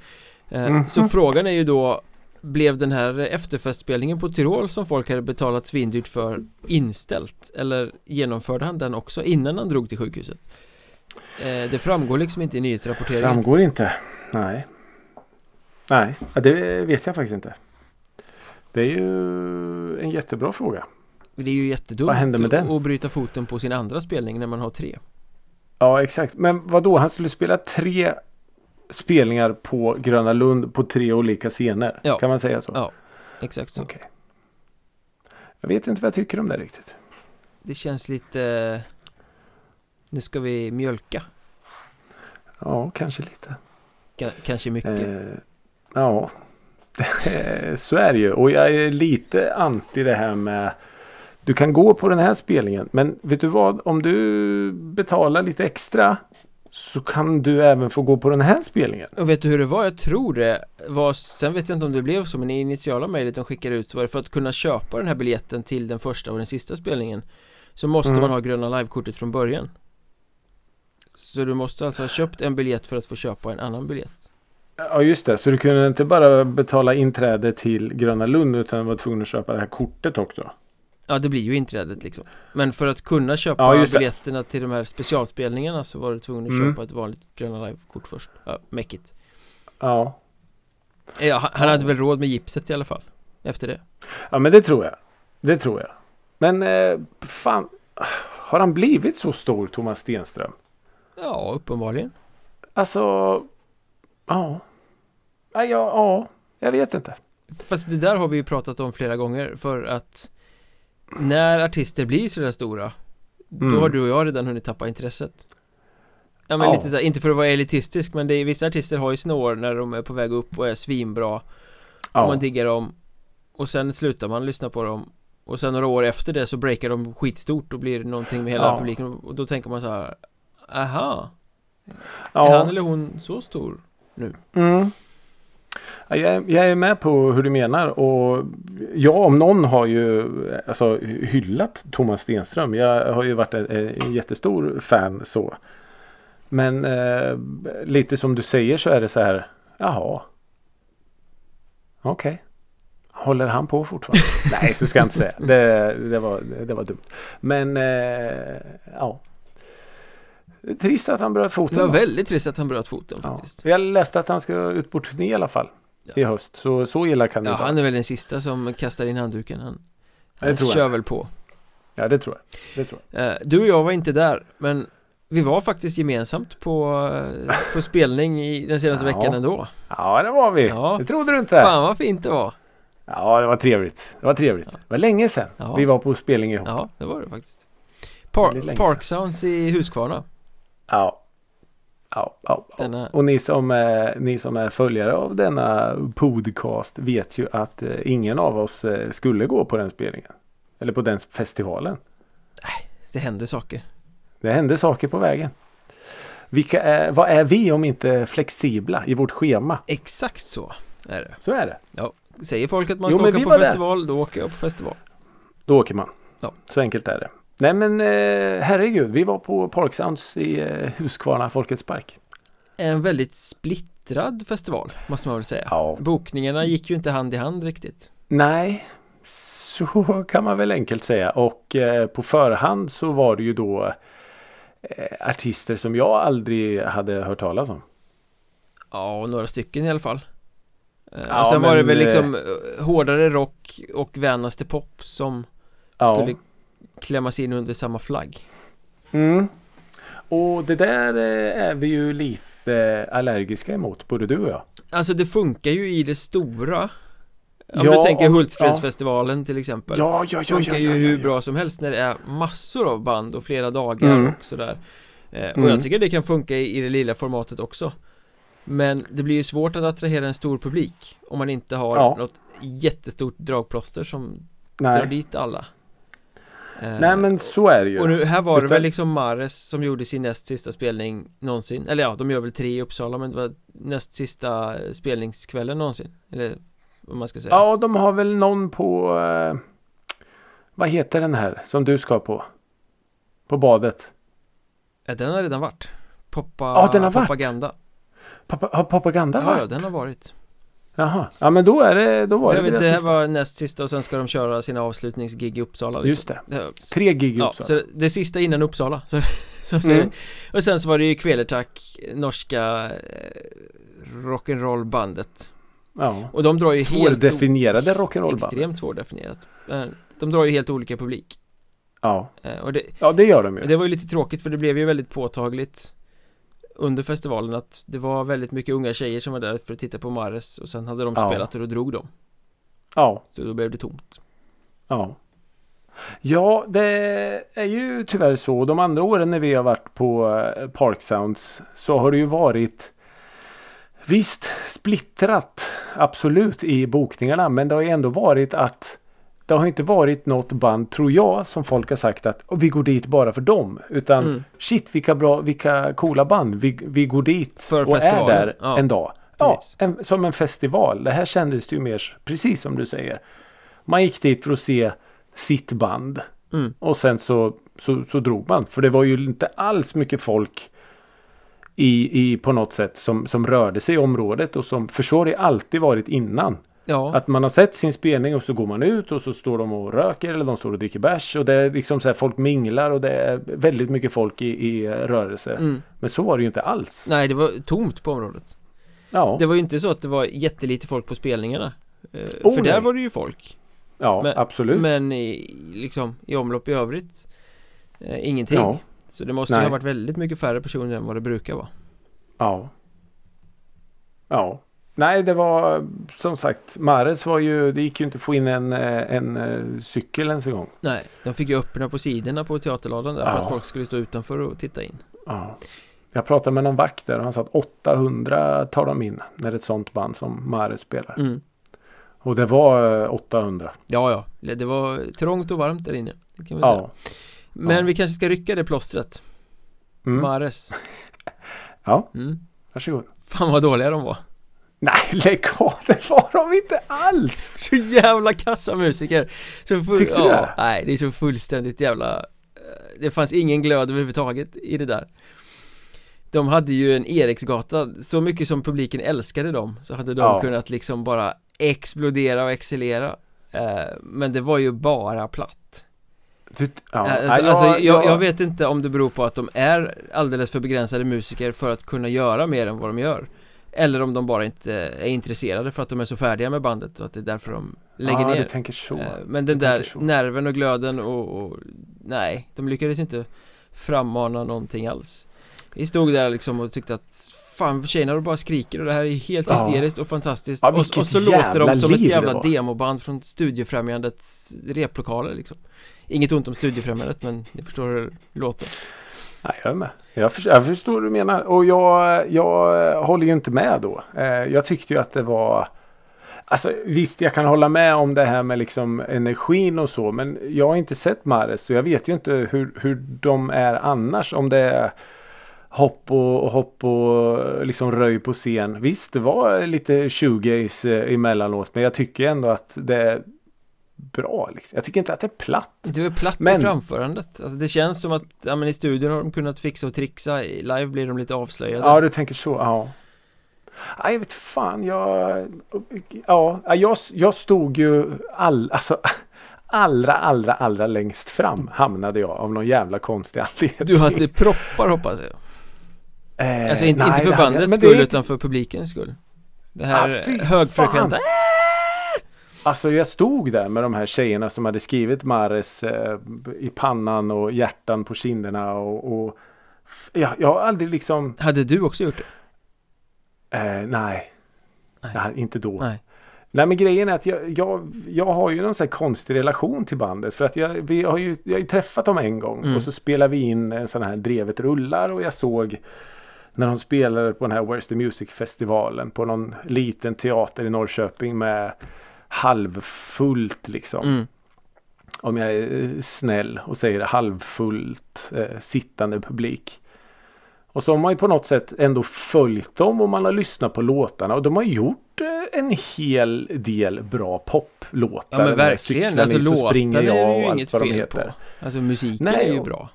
eh, Mhm. Så frågan är ju då Blev den här efterfestspelningen på Tyrol som folk hade betalat svindyrt för inställt? Eller genomförde han den också innan han drog till sjukhuset? Eh, det framgår liksom inte i nyhetsrapporteringen Framgår inte. Nej. Nej, ja, det vet jag faktiskt inte. Det är ju en jättebra fråga. Det är ju jättedumt Vad hände med den? att bryta foten på sin andra spelning när man har tre Ja exakt. Men vad då? Han skulle spela tre spelningar på Gröna Lund på tre olika scener. Ja. Kan man säga så? Ja, exakt så Okej. Jag vet inte vad jag tycker om det riktigt. Det känns lite Nu ska vi mjölka Ja, kanske lite. Ka- Kanske mycket Eh, ja, så är det ju. Och jag är lite anti det här med du kan gå på den här spelningen. Men vet du vad? Om du betalar lite extra så kan du även få gå på den här spelningen. Och vet du hur det var? Jag tror det var Sen vet jag inte om det blev så men i initiala mejlet de skickade ut så var det för att kunna köpa den här biljetten till den första och den sista spelningen Så måste Mm. man ha gröna livekortet från början Så du måste alltså ha köpt en biljett för att få köpa en annan biljett Ja just det, så du kunde inte bara betala inträde till Gröna Lund utan var tvungen att köpa det här kortet också. Ja det blir ju inträdet liksom Men för att kunna köpa Ja, biljetterna till de här specialspelningarna så var du tvungen att Mm. köpa ett vanligt Gröna Live-kort först Ja, mäckigt Ja. Ja, han, han hade väl råd med gipset i alla fall Efter det ja, men det tror jag. Det tror jag. Men eh, fan, har han blivit så stor Thomas Stenström? Ja, uppenbarligen Alltså, ja. Ja, ja, ja, jag vet inte. Fast det där har vi ju pratat om flera gånger för att När artister blir sådär stora Då Mm. har du och jag redan hunnit tappa intresset Ja men Ja. lite så här, inte för att vara elitistisk men det är, vissa artister har ju sina år när de är på väg upp och är svinbra Och Ja, man diggar dem Och sen slutar man lyssna på dem Och sen några år efter det så breakar de skitstort och blir någonting med hela Ja. publiken och då tänker man så här Aha, är han eller hon så stor? Mm. Ja, Jag, är- jag är med på hur du menar och jag om någon har ju alltså, hyllat Thomas Stenström. Jag har ju varit en, en jättestor fan så. Men eh, lite som du säger så är det så här. Jaha. Okej. Okay. Håller han på fortfarande? Nej, så ska jag inte säga. Det, det, var, det var dumt. Men eh, ja. Trist att han bröt foten. Det var väldigt trist att han bröt foten faktiskt. Ja. Jag läste att han ska ut på turné i alla fall. I höst. Så, så illa kan det Ja, vara. han är väl den sista som kastar in handduken. Han, han det tror kör jag. väl på. Ja, det tror jag. Det tror jag. Eh, du och jag var inte där, men vi var faktiskt gemensamt på, eh, på spelning i den senaste ja. veckan ändå. Ja, det var vi. Ja. Det trodde du inte. Fan vad fint det var. Ja, det var trevligt. Det var trevligt. Ja. Det var länge sedan ja. vi var på spelning ihop. Ja, det var det faktiskt. Par Park Sounds i Huskvarna. Ja. Ja, ja, denna... och ni som, är, ni som är följare av denna podcast vet ju att eh, ingen av oss eh, skulle gå på den spelningen. Eller på den festivalen. Nej, det händer saker. Det hände saker på vägen. Vilka är, vad är vi om inte flexibla i vårt schema? Exakt så är det. Så är det. Ja, säger folk att man ska jo, åka på festival, där. då åker jag på festival. Då åker man. Ja. Så enkelt är det. Nej men eh, herregud, vi var på Park Sounds i eh, Huskvarna Folkets Park. En väldigt splittrad festival måste man väl säga. Ja. Bokningarna gick ju inte hand i hand riktigt. Nej, så kan man väl enkelt säga. Och eh, på förhand så var det ju då eh, artister som jag aldrig hade hört talas om. Ja, några stycken i alla fall. Eh, ja, och sen men, var det väl liksom eh, hårdare rock och vänaste pop som ja. skulle klämmas in under samma flagg. Mm. Och det där eh, är vi ju lite allergiska emot, både du och jag. Alltså det funkar ju i det stora om ja, du tänker Hultsfredsfestivalen ja. till exempel Ja, ja, ja Funkar ja, ju hur bra som helst när det är massor av band och flera dagar mm. och sådär eh, Och mm. jag tycker det kan funka i, det lilla formatet också Men det blir ju svårt att attrahera en stor publik Om man inte har ja. något jättestort dragplåster som Nej. drar dit alla Nej men så är det ju Och nu, här var det väl liksom Mares som gjorde sin näst sista spelning någonsin Eller ja, de gör väl tre i Uppsala men det var näst sista spelningskvällen någonsin Eller vad man ska säga. Ja, de har väl någon på eh, Vad heter den här som du ska på? På badet. Ja, den har redan varit. Poppa, ja, den har propaganda. Varit. har propaganda ja, varit? Ja, den har varit. Jaha, ja men då är det, då var jag det vet, det här var näst sista och sen ska de köra sina avslutningsgig i Uppsala liksom. Just det, tre gig i Uppsala. ja, så det sista innan Uppsala så, så mm. Och sen så var det ju Kvelertak, norska eh, rock'n'roll-bandet. Ja. Och de drar ju helt Svårdefinierade rock'n'roll Extremt svårdefinierat. De drar ju helt olika publik. Ja. Eh, och det, Ja det gör de ju. Det var ju lite tråkigt för det blev ju väldigt påtagligt Under festivalen att det var väldigt mycket unga tjejer som var där för att titta på Mares och sen hade de ja. spelat och då drog de. Ja. Så då blev det tomt. Ja. Ja, det är ju tyvärr så. De andra åren när vi har varit på eh, Park Sounds så har det ju varit Visst, splittrat absolut i bokningarna. Men det har ju ändå varit att det har inte varit något band tror jag som folk har sagt att vi går dit bara för dem. Utan mm. shit vilka bra, vilka coola band. Vi, vi går dit för och festivalen. är där ja. en dag. Ja, en, som en festival. Det här kändes ju mer precis som du säger. Man gick dit för att se sitt band. Mm. Och sen så, så, så drog man. För det var ju inte alls mycket folk i, i på något sätt som, som rörde sig i området och som för så har det alltid varit innan. Ja. Att man har sett sin spelning och så går man ut och så står de och röker eller de står och dricker bärs och det är liksom så här folk minglar och det är väldigt mycket folk i, i rörelse. Mm. Men så var det ju inte alls. Nej, det var tomt på området. Ja. Det var ju inte så att det var jättelite folk på spelningarna. Eh, oh, för nej. där var det ju folk. Ja, men, absolut. Men i, liksom i omlopp i övrigt eh, ingenting. Ja. Så det måste Nej. ju ha varit väldigt mycket färre personer än vad det brukar vara Ja Ja Nej det var som sagt Mares var ju Det gick ju inte att få in en, eh, en, en eh, cykel ens en gång Nej De fick ju öppna på sidorna på teaterladan där ja. för att folk skulle stå utanför och titta in Ja Jag pratade med någon vakt där och han sa att 800 tar de in När ett sånt band som Mares spelar mm. Och det var 800 eh, Ja ja Det var trångt och varmt där inne kan man ja. säga. Men ja. vi kanske ska rycka det plåstret mm. Mares Ja, mm. varsågod Fan vad dåliga de var Nej, lägg av, det var de inte alls! Så jävla kassa musiker så full, Tyckte du det? Nej, det är så fullständigt jävla eh, Det fanns ingen glöd överhuvudtaget i det där De hade ju en Eriksgata, så mycket som publiken älskade dem Så hade de Ja. kunnat liksom bara explodera och excellera eh, Men det var ju bara platt Du, ja. Eh, Alltså, alltså, jag- jag vet inte om det beror på att de är alldeles för begränsade musiker för att kunna göra mer än vad de gör Eller om de bara inte är intresserade för att de är så färdiga med bandet och att det är därför de lägger ja, ner du tänker så. Eh, Men den där så. nerven och glöden och, och nej, de lyckades inte frammana någonting alls Vi stod där liksom och tyckte att fan tjejerna bara skriker och det här är helt Ja. hysteriskt och fantastiskt Ja, och, och så låter de som ett jävla demoband från Studiefrämjandets replokaler liksom Inget ont om Studiefrämjandet men ni förstår hur det låter Nej, jag är med. Jag förstår, jag förstår vad du menar. Och jag, jag håller ju inte med då. Eh, jag tyckte ju att det var Alltså visst, jag kan hålla med om det här med liksom energin och så. Men jag har inte sett Mares så jag vet ju inte hur, hur de är annars. Om det är hopp och, och hopp och liksom röj på scen. Visst, det var lite shoegaze eh, emellanåt. Men jag tycker ändå att det är bra. Liksom. Jag tycker inte att det är platt. Det är platt i Men- framförandet alltså det känns som att, ja men i studion har de kunnat fixa och trixa I live blir de lite avslöjade Ja, du tänker så. Ja. Nej, jag vet fan. Jag, ja, jag, jag stod ju all, alltså, allra, allra, allra längst fram hamnade jag av någon jävla konstig anledning. Du hade proppar hoppas jag Eh, Alltså inte, nej, inte för bandets är skull inte- utan för publikens skull Det här Ah, högfrekventa fan. Alltså jag stod där med de här tjejerna som hade skrivit Mares eh, i pannan och hjärtan på kinderna och, och jag, jag har aldrig liksom, Hade du också gjort det? eh, nej, Nej. nej, inte då. Nej Nej men grejen är att jag, jag, jag har ju någon sån här konstig relation till bandet. För att jag, vi har ju, jag har ju träffat dem en gång. Mm. Och så spelade vi in en sån här Drevet rullar. Och jag såg när de spelade på den här Where's the Music festivalen. På någon liten teater i Norrköping med halvfullt liksom. mm. Om jag är snäll och säger halvfullt eh, sittande publik. Och så har man ju på något sätt ändå följt dem och man har lyssnat på låtarna. Och de har gjort eh, en hel del bra poplåtar. Ja men verkligen, alltså låtarna springer är ju inget fel på Alltså musiken Nej, är ju och- bra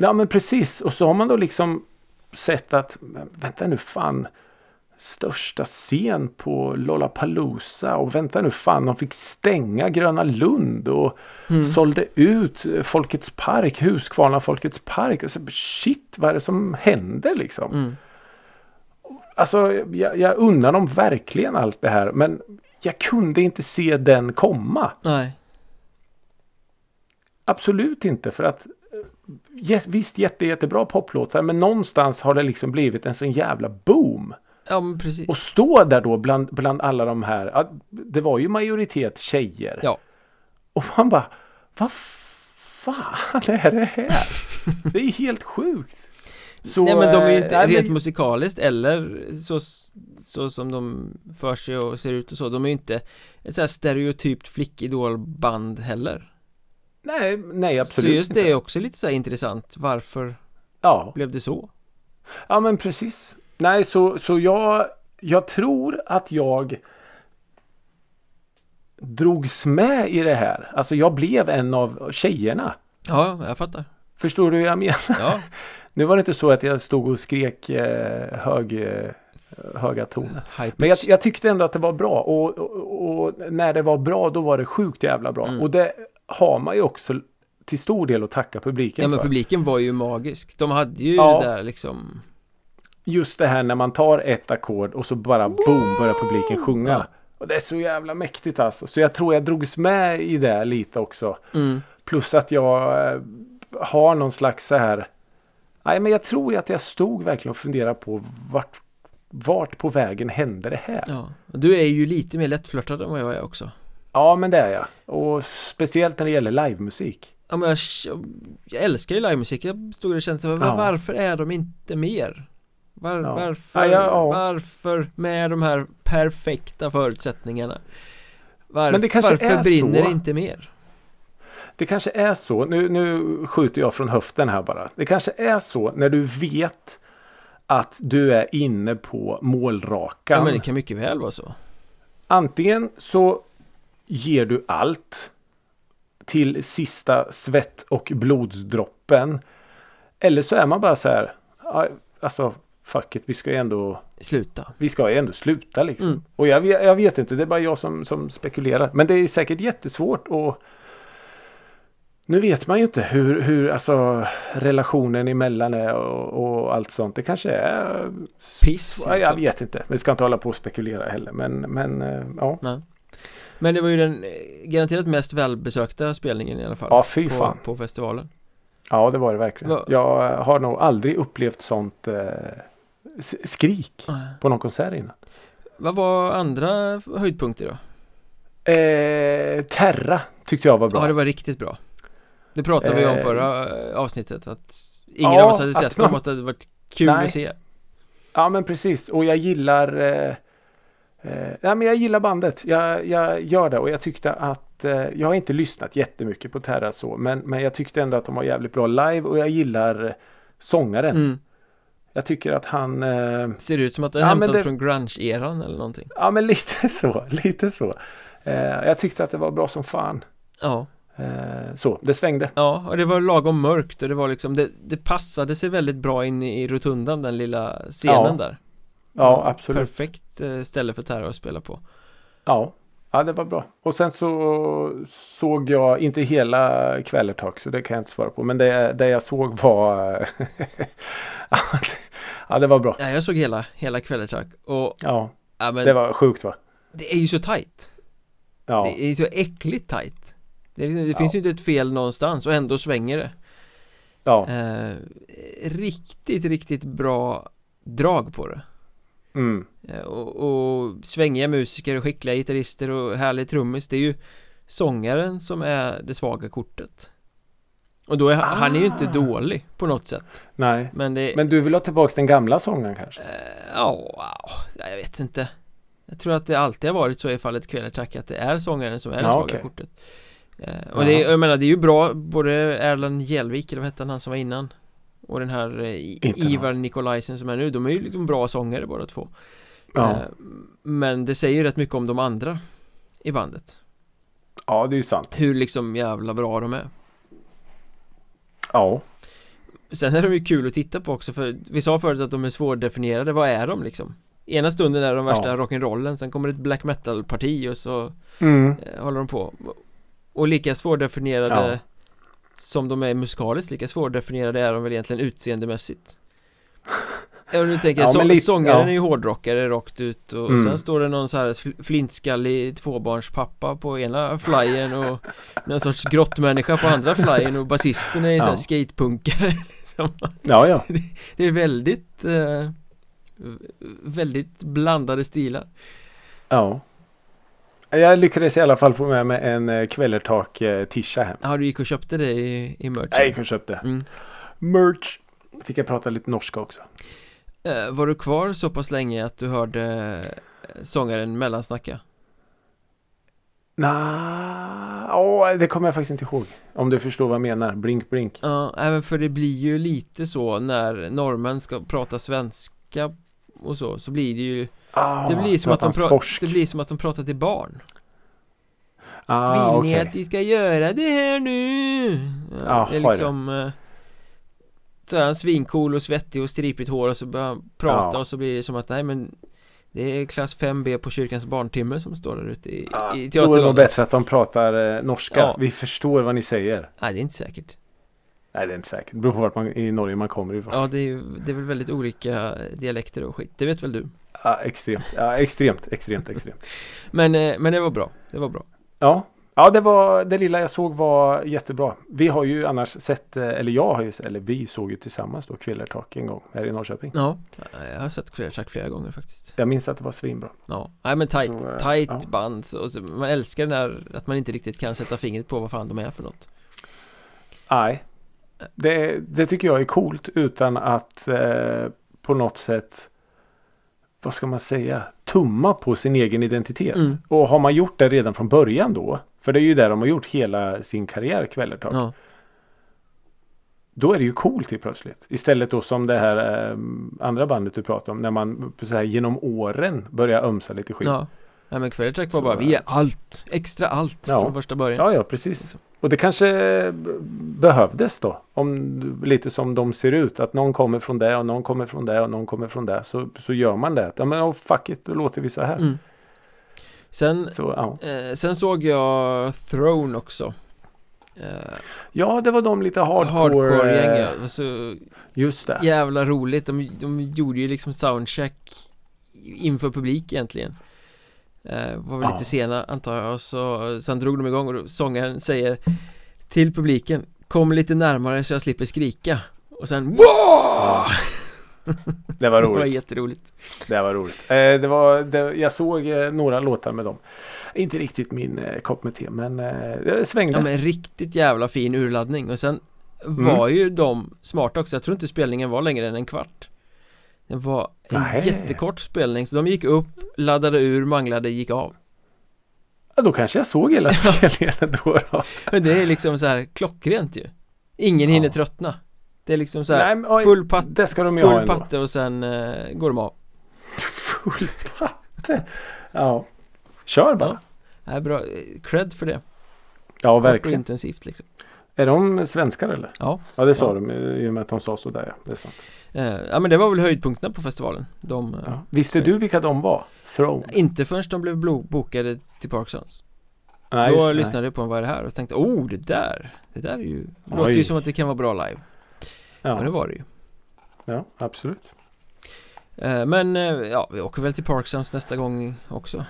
Ja men precis. Och så har man då liksom sett att vänta nu fan. Största scen på Lollapalooza och vänta nu fan de fick stänga Gröna Lund och Mm. sålde ut Folkets Park, Huskvarna Folkets Park. Och så, shit vad är det som händer liksom? mm. Alltså jag, jag unnar dem verkligen allt det här men jag kunde inte se den komma. Nej Absolut inte för att eh, yes, visst jätte, jättebra poplåtar men någonstans har det liksom blivit en sån jävla boom. Ja men precis Och stå där då bland, bland alla de här, ja, det var ju majoritet tjejer. Ja Och man bara, vad fan är det här? Det är helt sjukt. Så, Nej men de är ju inte nej, rent men- musikaliskt eller så, så som de för sig och ser ut och så De är ju inte ett så här stereotypt flickidolband heller Nej, nej Så absolut just inte. det är också lite så här intressant Varför Ja, blev det så? ja men precis. Nej, så, så jag, jag tror att jag drogs med i det här. Alltså jag blev en av tjejerna. Ja, jag fattar Förstår du hur jag menar? Ja, Nu var det inte så att jag stod och skrek eh, hög, eh, höga toner. Men jag, jag tyckte ändå att det var bra och, och, och när det var bra då var det sjukt jävla bra. Mm. Och det har man ju också till stor del att tacka publiken Ja men för. publiken var ju magisk De hade ju Ja. det där liksom Just det här när man tar ett ackord och så bara boom börjar publiken sjunga. Och det är så jävla mäktigt alltså. Så jag tror jag drogs med i det lite också. mm. Plus att jag eh, har någon slags så här. Nej men jag tror ju att jag stod verkligen och funderade på vart, vart på vägen hände det här? Ja, du är ju lite mer lättflörtad än vad jag är också Ja men det är jag. Och speciellt när det gäller livemusik. Ja men jag, jag älskar ju livemusik, jag stod och kände Ja. varför är de inte mer? Var, Ja. Varför, Ja, ja, varför med de här perfekta förutsättningarna? Varför är brinner så. det inte mer? Det kanske är så. Nu, nu skjuter jag från höften här bara. Det kanske är så när du vet att du är inne på målrakan. Ja men det kan mycket väl vara så Antingen så ger du allt till sista svett och blodsdroppen. Eller så är man bara så här. "Ja, alltså fuck it, vi ska ju ändå Sluta. Vi ska ju ändå sluta liksom. Mm. Och jag, vet- jag vet inte, det är bara jag som, som spekulerar. Men det är säkert jättesvårt och nu vet man ju inte hur, hur alltså, relationen emellan är och, och allt sånt. Det kanske är... Piss, Ja, Jag liksom. vet inte. Vi ska inte hålla på och spekulera heller. Men, men eh, ja. Nej. Men det var ju den eh, garanterat mest välbesökta spelningen i alla fall Ja, fy på, fan. på festivalen Ja, det var det verkligen. Jag har nog aldrig upplevt sånt eh, skrik på någon konsert innan. Vad var andra höjdpunkter då? Eh, Terra tyckte jag var bra. Ja det var riktigt bra Det pratade vi om Eh, förra eh, avsnittet att ingen ja, av oss hade sett dem att det hade varit kul Nej. att se Ja men precis och jag gillar eh, eh, ja, men jag gillar bandet. Jag, jag gör det och jag tyckte att eh, jag har inte lyssnat jättemycket på Terra så men, men jag tyckte ändå att de var jävligt bra live och jag gillar eh, sångaren. mm. Jag tycker att han eh, Ser ut som att den är Ja, hämtad det- från grunge-eran eller någonting Ja men lite så, lite så. Eh, jag tyckte att det var bra som fan. Ja, Eh, så, det svängde. ja och det var lagom mörkt och det var liksom det, det passade sig väldigt bra in i rotundan den lilla scenen Ja. där Ja absolut. Perfekt eh, ställe för Terra att spela på Ja. ja, det var bra. Och sen så såg jag inte hela Kvällertak så det kan jag inte svara på. Men det, det jag såg var Ja, det var bra. Ja, jag såg hela, hela Kvällertack och Ja, ja, men det var sjukt va? det är ju så tajt Ja, Det är ju så äckligt tajt Det, liksom- det Ja. finns ju inte ett fel någonstans och ändå svänger det ja. eh, Riktigt, riktigt bra drag på det Mm. eh, och, och svängiga musiker och skickliga gitarrister och härlig trummis Det är ju sångaren som är det svaga kortet Och då är han, han är ju inte Ah. dålig på något sätt Nej, Men det men du vill ha tillbaka den gamla sången kanske? Eh, Ja, ja, jag vet inte Jag tror att det alltid har varit så i fallet Kvelertrack att det är sångaren som är det Ja, svaga okej. kortet eh, Och det jag menar det är ju bra både Erland Jelvik eller vad hette han, han som var innan Och den här någon. Ivar Nikolajsen som är nu, de är ju liksom bra sångare båda två Ja, eh, Men det säger ju rätt mycket om de andra i bandet ja det är ju sant. Hur liksom jävla bra de är Ja, Sen är de ju kul att titta på också för vi sa förut att de är svårdefinierade, vad är de liksom? Ena stunden är de värsta Ja. rock'n'rollen, sen kommer ett black metal-parti och så mm. eh, håller de på Och lika svårdefinierade Ja. som de är musikaliskt, lika svårdefinierade är de väl egentligen utseendemässigt Ja, nu tänker jag, Ja, så, lite- sångaren ja. är ju hårdrockare rakt ut och Mm. sen står det någon så här fl- flintskallig tvåbarnspappa på ena flyern och någon sorts grottmänniska på andra flyern och basisten är en Ja. sån här skatepunkare liksom. ja, ja. Det är väldigt eh, Väldigt blandade stilar ja. Jag lyckades i alla fall få med mig en eh, Kvällertak eh, tisha hem. Ja, du gick och köpte det i, i merch Jag gick och köpte. mm. Merch. Fick jag prata lite norska också. Eh, Var du kvar så pass länge att du hörde eh, sångaren mellansnacka? Nej, åh, det kommer jag faktiskt inte ihåg. Om du förstår vad jag menar. Blink, blink. Ja, även för det blir ju lite så när norrmän ska prata svenska och så, så blir det ju Ah, Det blir som att de, pratar det blir som att de pratar till barn Ah, Vill ni att vi ska göra det här nu? Ja, Jaha, det är liksom eh, Så är han svincool och svettig och stripigt hår och så börjar han prata Ja. och så blir det som att nej men Det är klass 5B på kyrkans barntimme som står där ute i, Ah, i då är det nog teaterlådan bättre att de pratar eh, norska. Ja. Vi förstår vad ni säger. Nej det är inte säkert Nej, det är inte säkert. Det beror på vart man, i Norge man kommer ifrån. Ja. Ja det är ju, det är väl väldigt olika dialekter och skit, det vet väl du extremt. Ja, extremt, extremt, extremt. Men, eh, men det var bra, det var bra Ja. Ja, det var det lilla jag såg var jättebra. Vi har ju annars sett, eh, eller jag har ju, eller vi såg ju tillsammans då Kvillertak en gång här i Norrköping. Ja, jag har sett Kvelertrack flera gånger faktiskt Jag minns att det var svinbra. Ja, nej men tight, Så, eh, tight ja. band så, man älskar den där att man inte riktigt kan sätta fingret på vad fan de är för något Nej. Det, det tycker jag är coolt utan att eh, på något sätt vad ska man säga tumma på sin egen identitet. Mm. Och har man gjort det redan från början då för det är ju där de har gjort hela sin karriär Kvällertak. Ja, Då är det ju coolt helt plötsligt. Istället då som det här eh, andra bandet du pratade om när man så här, genom åren börjar ömsa lite skit. ja Nej men Kvelertrack var bara, vi är eh, allt, extra allt Ja. från första början Ja, ja, precis. och det kanske behövdes då. Om, lite som de ser ut. Att någon kommer från det och någon kommer från det och någon kommer från det. Så, så gör man det. Ja men oh, fuck it, då låter vi så här. Mm. Sen, så, ja. eh, sen såg jag Throne också. Eh, ja, det var de lite hardcore Hardcore-gäng ja. Alltså, Just det Jävla roligt, de, de gjorde ju liksom soundcheck Inför publik egentligen eh, Var väl ja. lite sena antar jag och så Sen drog de igång och sångaren säger Till publiken Kom lite närmare så jag slipper skrika Och sen ja. Det var roligt Det var jätteroligt. Det var roligt. Eh, det var, det, Jag såg eh, några låtar med dem. Inte riktigt min eh, kopp med te men eh, det svängde. Ja men riktigt jävla fin urladdning. Och sen mm. var ju de smarta också. Jag tror inte spelningen var längre än en kvart. Det var en Nej. jättekort spelning. Så de gick upp, laddade ur, manglade, gick av. Ja då kanske jag såg hela spelningen då, då. Men det är liksom så här klockrent ju. Ingen ja. hinner tröttna Det är liksom så här Nej, full, pat det ska de full patte och sen uh, går de av Full patte? Ja Kör bara ja. ja, bra, cred för det Ja Kort verkligen och intensivt liksom Är de svenskar eller? Ja Ja det sa ja. de i och med att de sa sådär ja, det är sant eh, Ja men det var väl höjdpunkterna på festivalen de, ja. Eh, Visste du vilka de var? Throne? Inte förrän de blev bokade till Parksons Nej, Då lyssnade jag på vad är det här och tänkte oh det där Det där är ju Oj. Låter ju som att det kan vara bra live Ja. Och det var det ju. Ja absolut. Eh, Men ja vi åker väl till Parksons nästa gång också.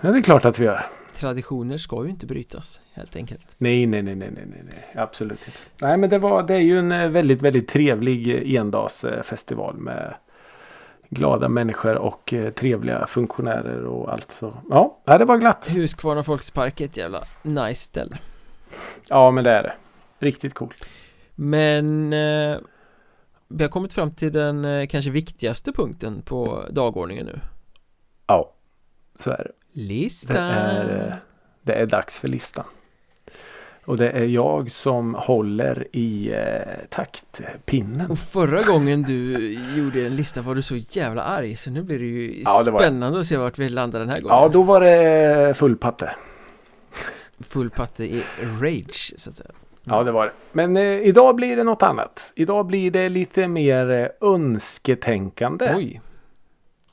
Ja det är klart att vi gör. Traditioner ska ju inte brytas helt enkelt. Nej nej nej nej nej nej absolut inte. Nej men det var det är ju en eh, väldigt väldigt trevlig eh, endagsfestival med glada människor och eh, trevliga funktionärer och allt så. Ja det var glatt. Huskvarna Folkspark är ett jävla nice ställe. Ja men det är det. Riktigt coolt Men eh, vi har kommit fram till den eh, kanske viktigaste punkten på dagordningen nu Ja så är det Listan det är, det är dags för listan och det är jag som håller i eh, taktpinnen. Och förra gången du gjorde en lista var du så jävla arg så nu blir det ju ja, det spännande att se vart vi landar den här gången. Ja, då var det full patte. Full patte i rage så att säga. Ja, det var det. Men eh, idag blir det något annat. Idag blir det lite mer eh, önsketänkande. Oj.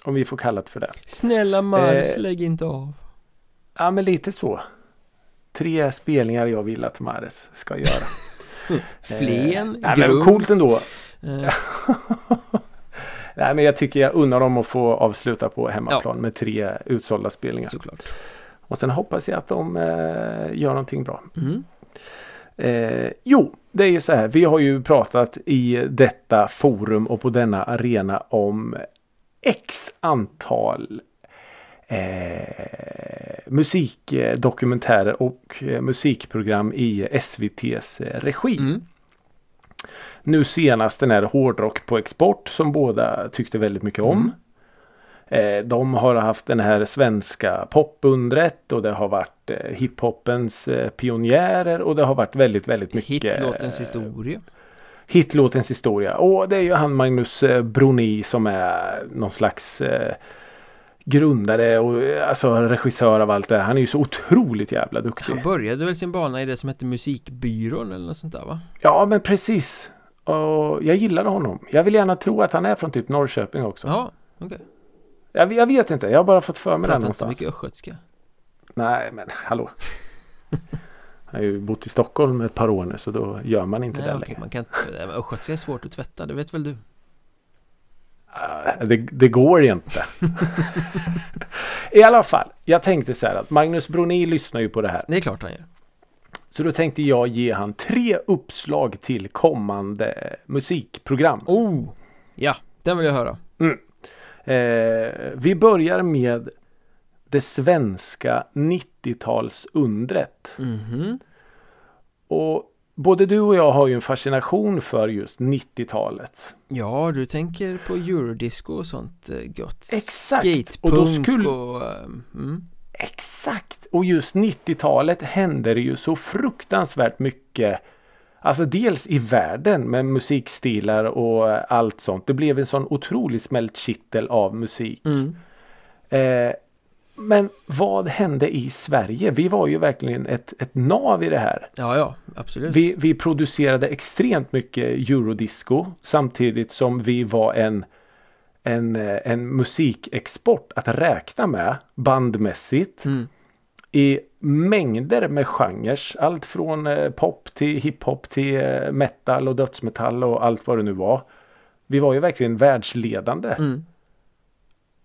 Om vi får kalla det för det. Snälla Mars, eh, lägg inte av. Ja, men lite så. Tre spelningar jag vill att Mares ska göra. Flen, eh, Grums. Coolt ändå. Eh. nej, men jag tycker jag unnar dem att få avsluta på hemmaplan ja. med tre utsålda spelningar. Såklart. Och sen hoppas jag att de eh, gör någonting bra. Mm. Eh, jo, det är ju så här. Vi har ju pratat i detta forum och på denna arena om x antal eh, musikdokumentärer och eh, musikprogram i SVTs eh, regi. Mm. Nu senast den här Hårdrock på export som båda tyckte väldigt mycket om. Mm. Eh, de har haft den här svenska popundret och det har varit eh, hiphopens eh, pionjärer och det har varit väldigt väldigt mycket Hitlåtens historia hitlåtens historia. Och det är ju han Magnus eh, Broni som är någon slags eh, grundare och alltså regissör av allt det här. Han är ju så otroligt jävla duktig. Han började väl sin bana i det som hette Musikbyrån eller något sånt där va? Ja men precis. Och jag gillade honom. Jag vill gärna tro att han är från typ Norrköping också. Ja, okej. Okay. Jag, jag, vet inte. Jag har bara fått för mig det någonstans. Inte så mycket östgötska. Nej men hallå. Jag har ju bott i Stockholm ett par år nu så då gör man inte Nej, det okay, längre. Man kan inte, östgötska är svårt att tvätta, det vet väl du? Uh, det, det, går inte. I alla fall, jag tänkte så här att Magnus Broni lyssnar ju på det här. Det är klart han gör. Så då tänkte jag ge han tre uppslag till kommande musikprogram. Oh! Ja, den vill jag höra. Mm. Eh, vi börjar med det svenska 90-talsundret. Mm -hmm. Och både du och jag har ju en fascination för just 90-talet. Ja, du tänker på eurodisco och sånt eh, gott. Exakt! Skatepunk och, då skulle... och mm. Exakt! Och just 90-talet hände det ju så fruktansvärt mycket Alltså dels i världen med musikstilar och allt sånt. Det blev en sån otrolig smältkittel av musik. Mm. Eh, Men vad hände i Sverige? Vi var ju verkligen ett, ett nav i det här. Ja, ja, absolut. Vi, vi producerade extremt mycket eurodisco samtidigt som vi var en, en, eh, en musikexport att räkna med bandmässigt. Mm. I mängder med genrer. Allt från eh, pop till hiphop till eh, metal och dödsmetall och allt vad det nu var. Vi var ju verkligen världsledande. Mm.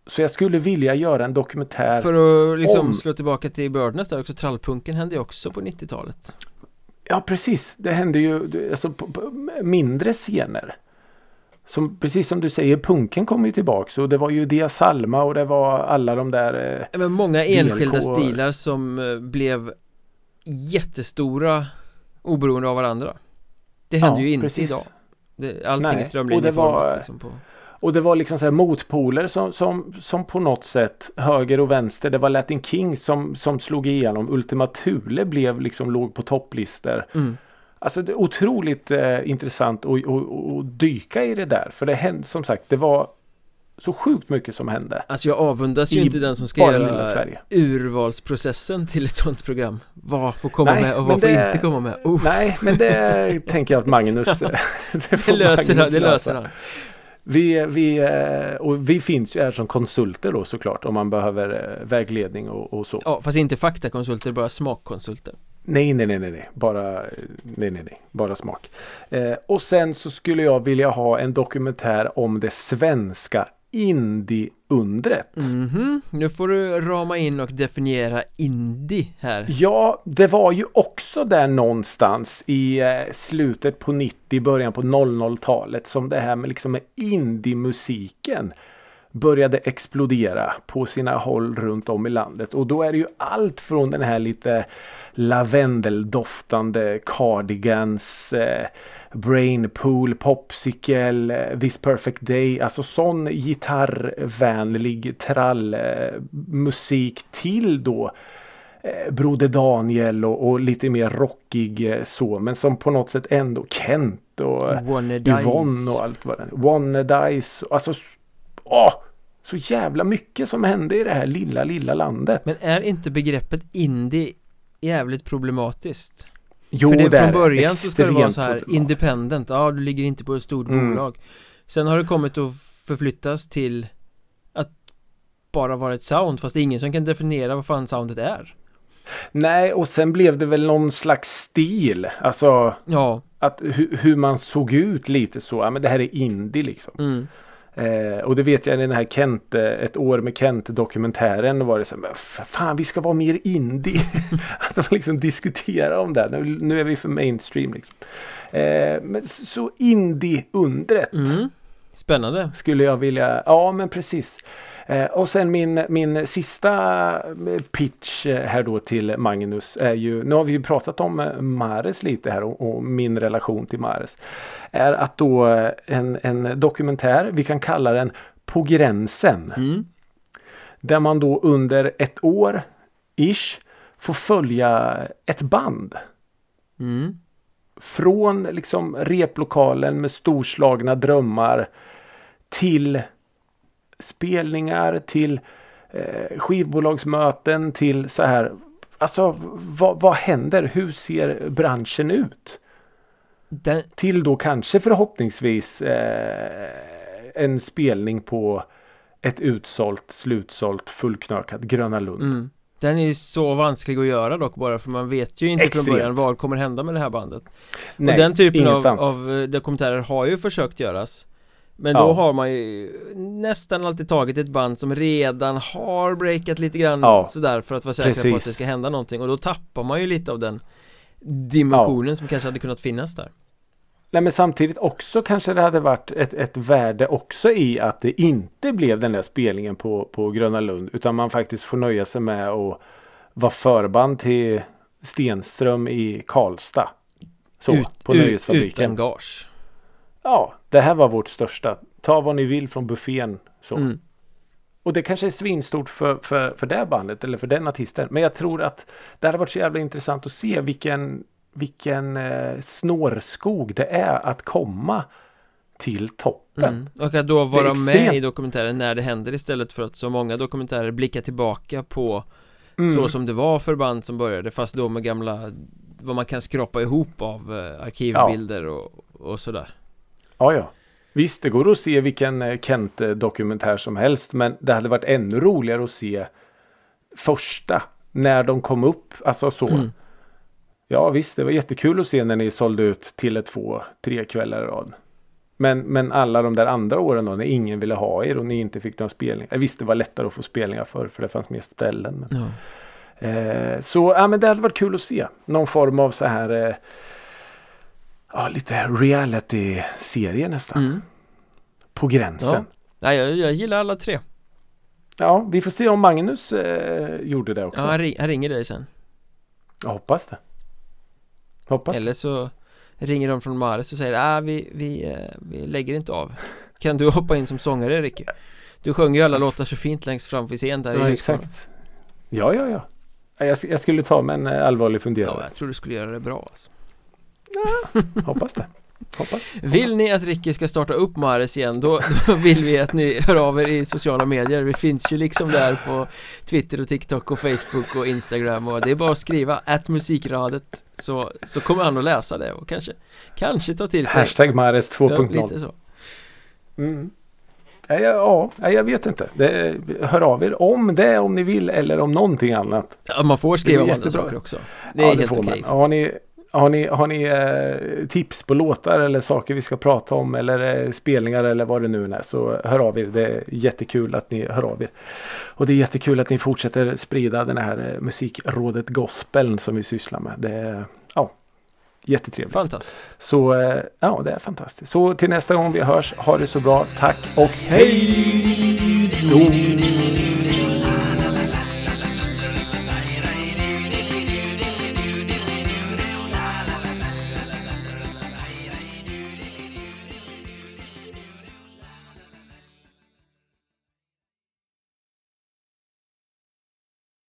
Så jag skulle vilja göra en dokumentär. För att liksom om- slå tillbaka till Birdnest där också, trallpunken hände ju också på 90-talet. Ja precis. Det hände ju alltså, på, på mindre scener. Som, precis som du säger, punken kom ju tillbaks och det var ju Dia Salma och det var alla de där eh, Men många enskilda DLK. stilar som eh, blev jättestora oberoende av varandra. Det händer Ja, ju inte precis. idag. Det, allting Nej, är strömlinjeformat liksom på. Och det var liksom så här motpoler som, som, som på något sätt höger och vänster. Det var Latin Kings som, som slog igenom. Ultima Thule blev liksom låg på topplistor. Mm. Alltså det är otroligt eh, intressant att, att, att dyka i det där. För det hände som sagt det var så sjukt mycket som hände. Alltså jag avundas ju inte den som ska göra urvalsprocessen till ett sånt program. Vad får komma Nej, med och vad får det- inte komma med? Oh, Nej men det tänker jag att Magnus eh, det det löser han, det löser han. Vi, vi, eh, och vi finns ju här som konsulter då såklart om man behöver eh, vägledning och, och så. Ja, fast inte faktakonsulter, bara smakkonsulter. Nej, nej, nej, nej, bara, nej, nej, nej, bara smak. Eh, och sen så skulle jag vilja ha en dokumentär om det svenska indie-undret. Mhm, nu får du rama in och definiera indie här. Ja, det var ju också där någonstans i eh, slutet på 90, början på 00-talet som det här med liksom med indie-musiken började explodera på sina håll runt om i landet. Och då är det ju allt från den här lite lavendeldoftande cardigans, eh, Brainpool, Popsicle, eh, This Perfect Day. Alltså sån gitarrvänlig trallmusik till då eh, Broder Daniel och, och lite mer rockig eh, så. Men som på något sätt ändå Kent och eh, Yvonne och allt vad det är. Dice. Alltså, åh! Så jävla mycket som hände i det här lilla, lilla landet. Men är inte begreppet indie jävligt problematiskt? Jo, För det, är från början så ska det vara så här independent, ja du ligger inte på ett stort Mm. bolag Sen har det kommit att förflyttas till att bara vara ett sound fast det är ingen som kan definiera vad fan soundet är Nej, och sen blev det väl någon slags stil. Alltså Ja, att hu- hur man såg ut lite så. Ja, men det här är indie liksom. mm. Eh, och det vet jag i den här Kent, eh, ett år med Kent dokumentären. Var det så här, fan vi ska vara mer indie. att man liksom diskutera om det. Nu, nu är vi för mainstream liksom. Eh, men så indie-undret Mm. Spännande skulle jag vilja. Ja men precis. Eh, och sen min, min sista eh, pitch eh, här då till Magnus är ju, nu har vi ju pratat om Mares lite här och, och min relation till Mares. Är att då en, en dokumentär, vi kan kalla den På gränsen. mm. Där man då under ett år ish får följa ett band. Mm. Från liksom replokalen med storslagna drömmar till spelningar, till eh, skivbolagsmöten, till så här. Alltså vad, vad händer? Hur ser branschen ut? Den, Till då kanske förhoppningsvis eh, en spelning på ett utsålt, slutsålt, fullknökat Gröna Lund. mm. Den är ju så vansklig att göra dock bara för man vet ju inte Extremt. från början vad kommer hända med det här bandet Nej, Och den typen av, av eh, dokumentärer har ju försökt göras Men Ja. då har man ju nästan alltid tagit ett band som redan har breakat lite grann Ja. sådär för att vara säkra på att det ska hända någonting och då tappar man ju lite av den dimensionen som kanske hade kunnat finnas där Nej men samtidigt också kanske det hade varit ett, ett värde också i att det inte blev den där spelningen på, på Gröna Lund. Utan man faktiskt får nöja sig med att vara förband till Stenström i Karlstad. Så, Ut- på ut- Nöjesfabriken. Utan gage Ja, det här var vårt största. Ta vad ni vill från buffén. Så. mm. Och det kanske är svinstort för, för, för det bandet eller för den artisten. Men jag tror att det hade varit så jävla intressant att se vilken, vilken eh, snårskog det är att komma till toppen. Mm. Och att då vara med i dokumentären när det händer istället för att så många dokumentärer blickar tillbaka på mm. så som det var för band som började fast då med gamla vad man kan skrapa ihop av eh, arkivbilder ja. och, och sådär. Ja, ja. Visst, det går att se vilken eh, Kent-dokumentär som helst men det hade varit ännu roligare att se första när de kom upp, alltså så. Mm. Ja visst, det var jättekul att se när ni sålde ut till ett två, tre kvällar i rad. Men, men alla de där andra åren då när ingen ville ha er och ni inte fick några spelningar. Visst det var lättare att få spelningar för för det fanns mer ställen. Men... Ja. Eh, så ja, men det hade varit kul att se. Någon form av så här eh, ja, lite reality-serie nästan. Mm. På gränsen. Ja. ja jag, jag gillar alla tre. Ja, vi får se om Magnus eh, gjorde det också. Ja, han, ring, han ringer dig sen. Jag hoppas det. Hoppas Eller så ringer de från Mares och säger ah, vi, vi, eh, vi lägger inte av Kan du hoppa in som sångare Ricky? Du sjöng ju alla låtar så fint längst fram vid scen där ja, i exakt Ja, ja, ja jag, jag skulle ta med en eh, allvarlig funderare Ja, jag tror du skulle göra det bra alltså. Ja, hoppas det Hoppas. Vill ni att Ricky ska starta upp Mares igen då, då, vill vi att ni hör av er i sociala medier Vi finns ju liksom där på Twitter och TikTok och Facebook och Instagram och det är bara att skriva att musikradet så, så kommer han att läsa det och kanske Kanske ta till sig Hashtag Mares 2.0 ja, lite så mm. Ja, ja, jag vet inte. Det, hör av er om det om ni vill eller om någonting annat. Ja, man får skriva om andra saker också. Det är ja, helt okej. Okay, har ni, har ni eh, tips på låtar eller saker vi ska prata om eller eh, spelningar eller vad det nu är så hör av er. Det är jättekul att ni hör av er. Och det är jättekul att ni fortsätter sprida den här eh, musikrådet gospeln som vi sysslar med. Det är ja, jättetrevligt. Fantastiskt. Så eh, ja, det är fantastiskt. Så till nästa gång vi hörs, ha det så bra. Tack och hej då!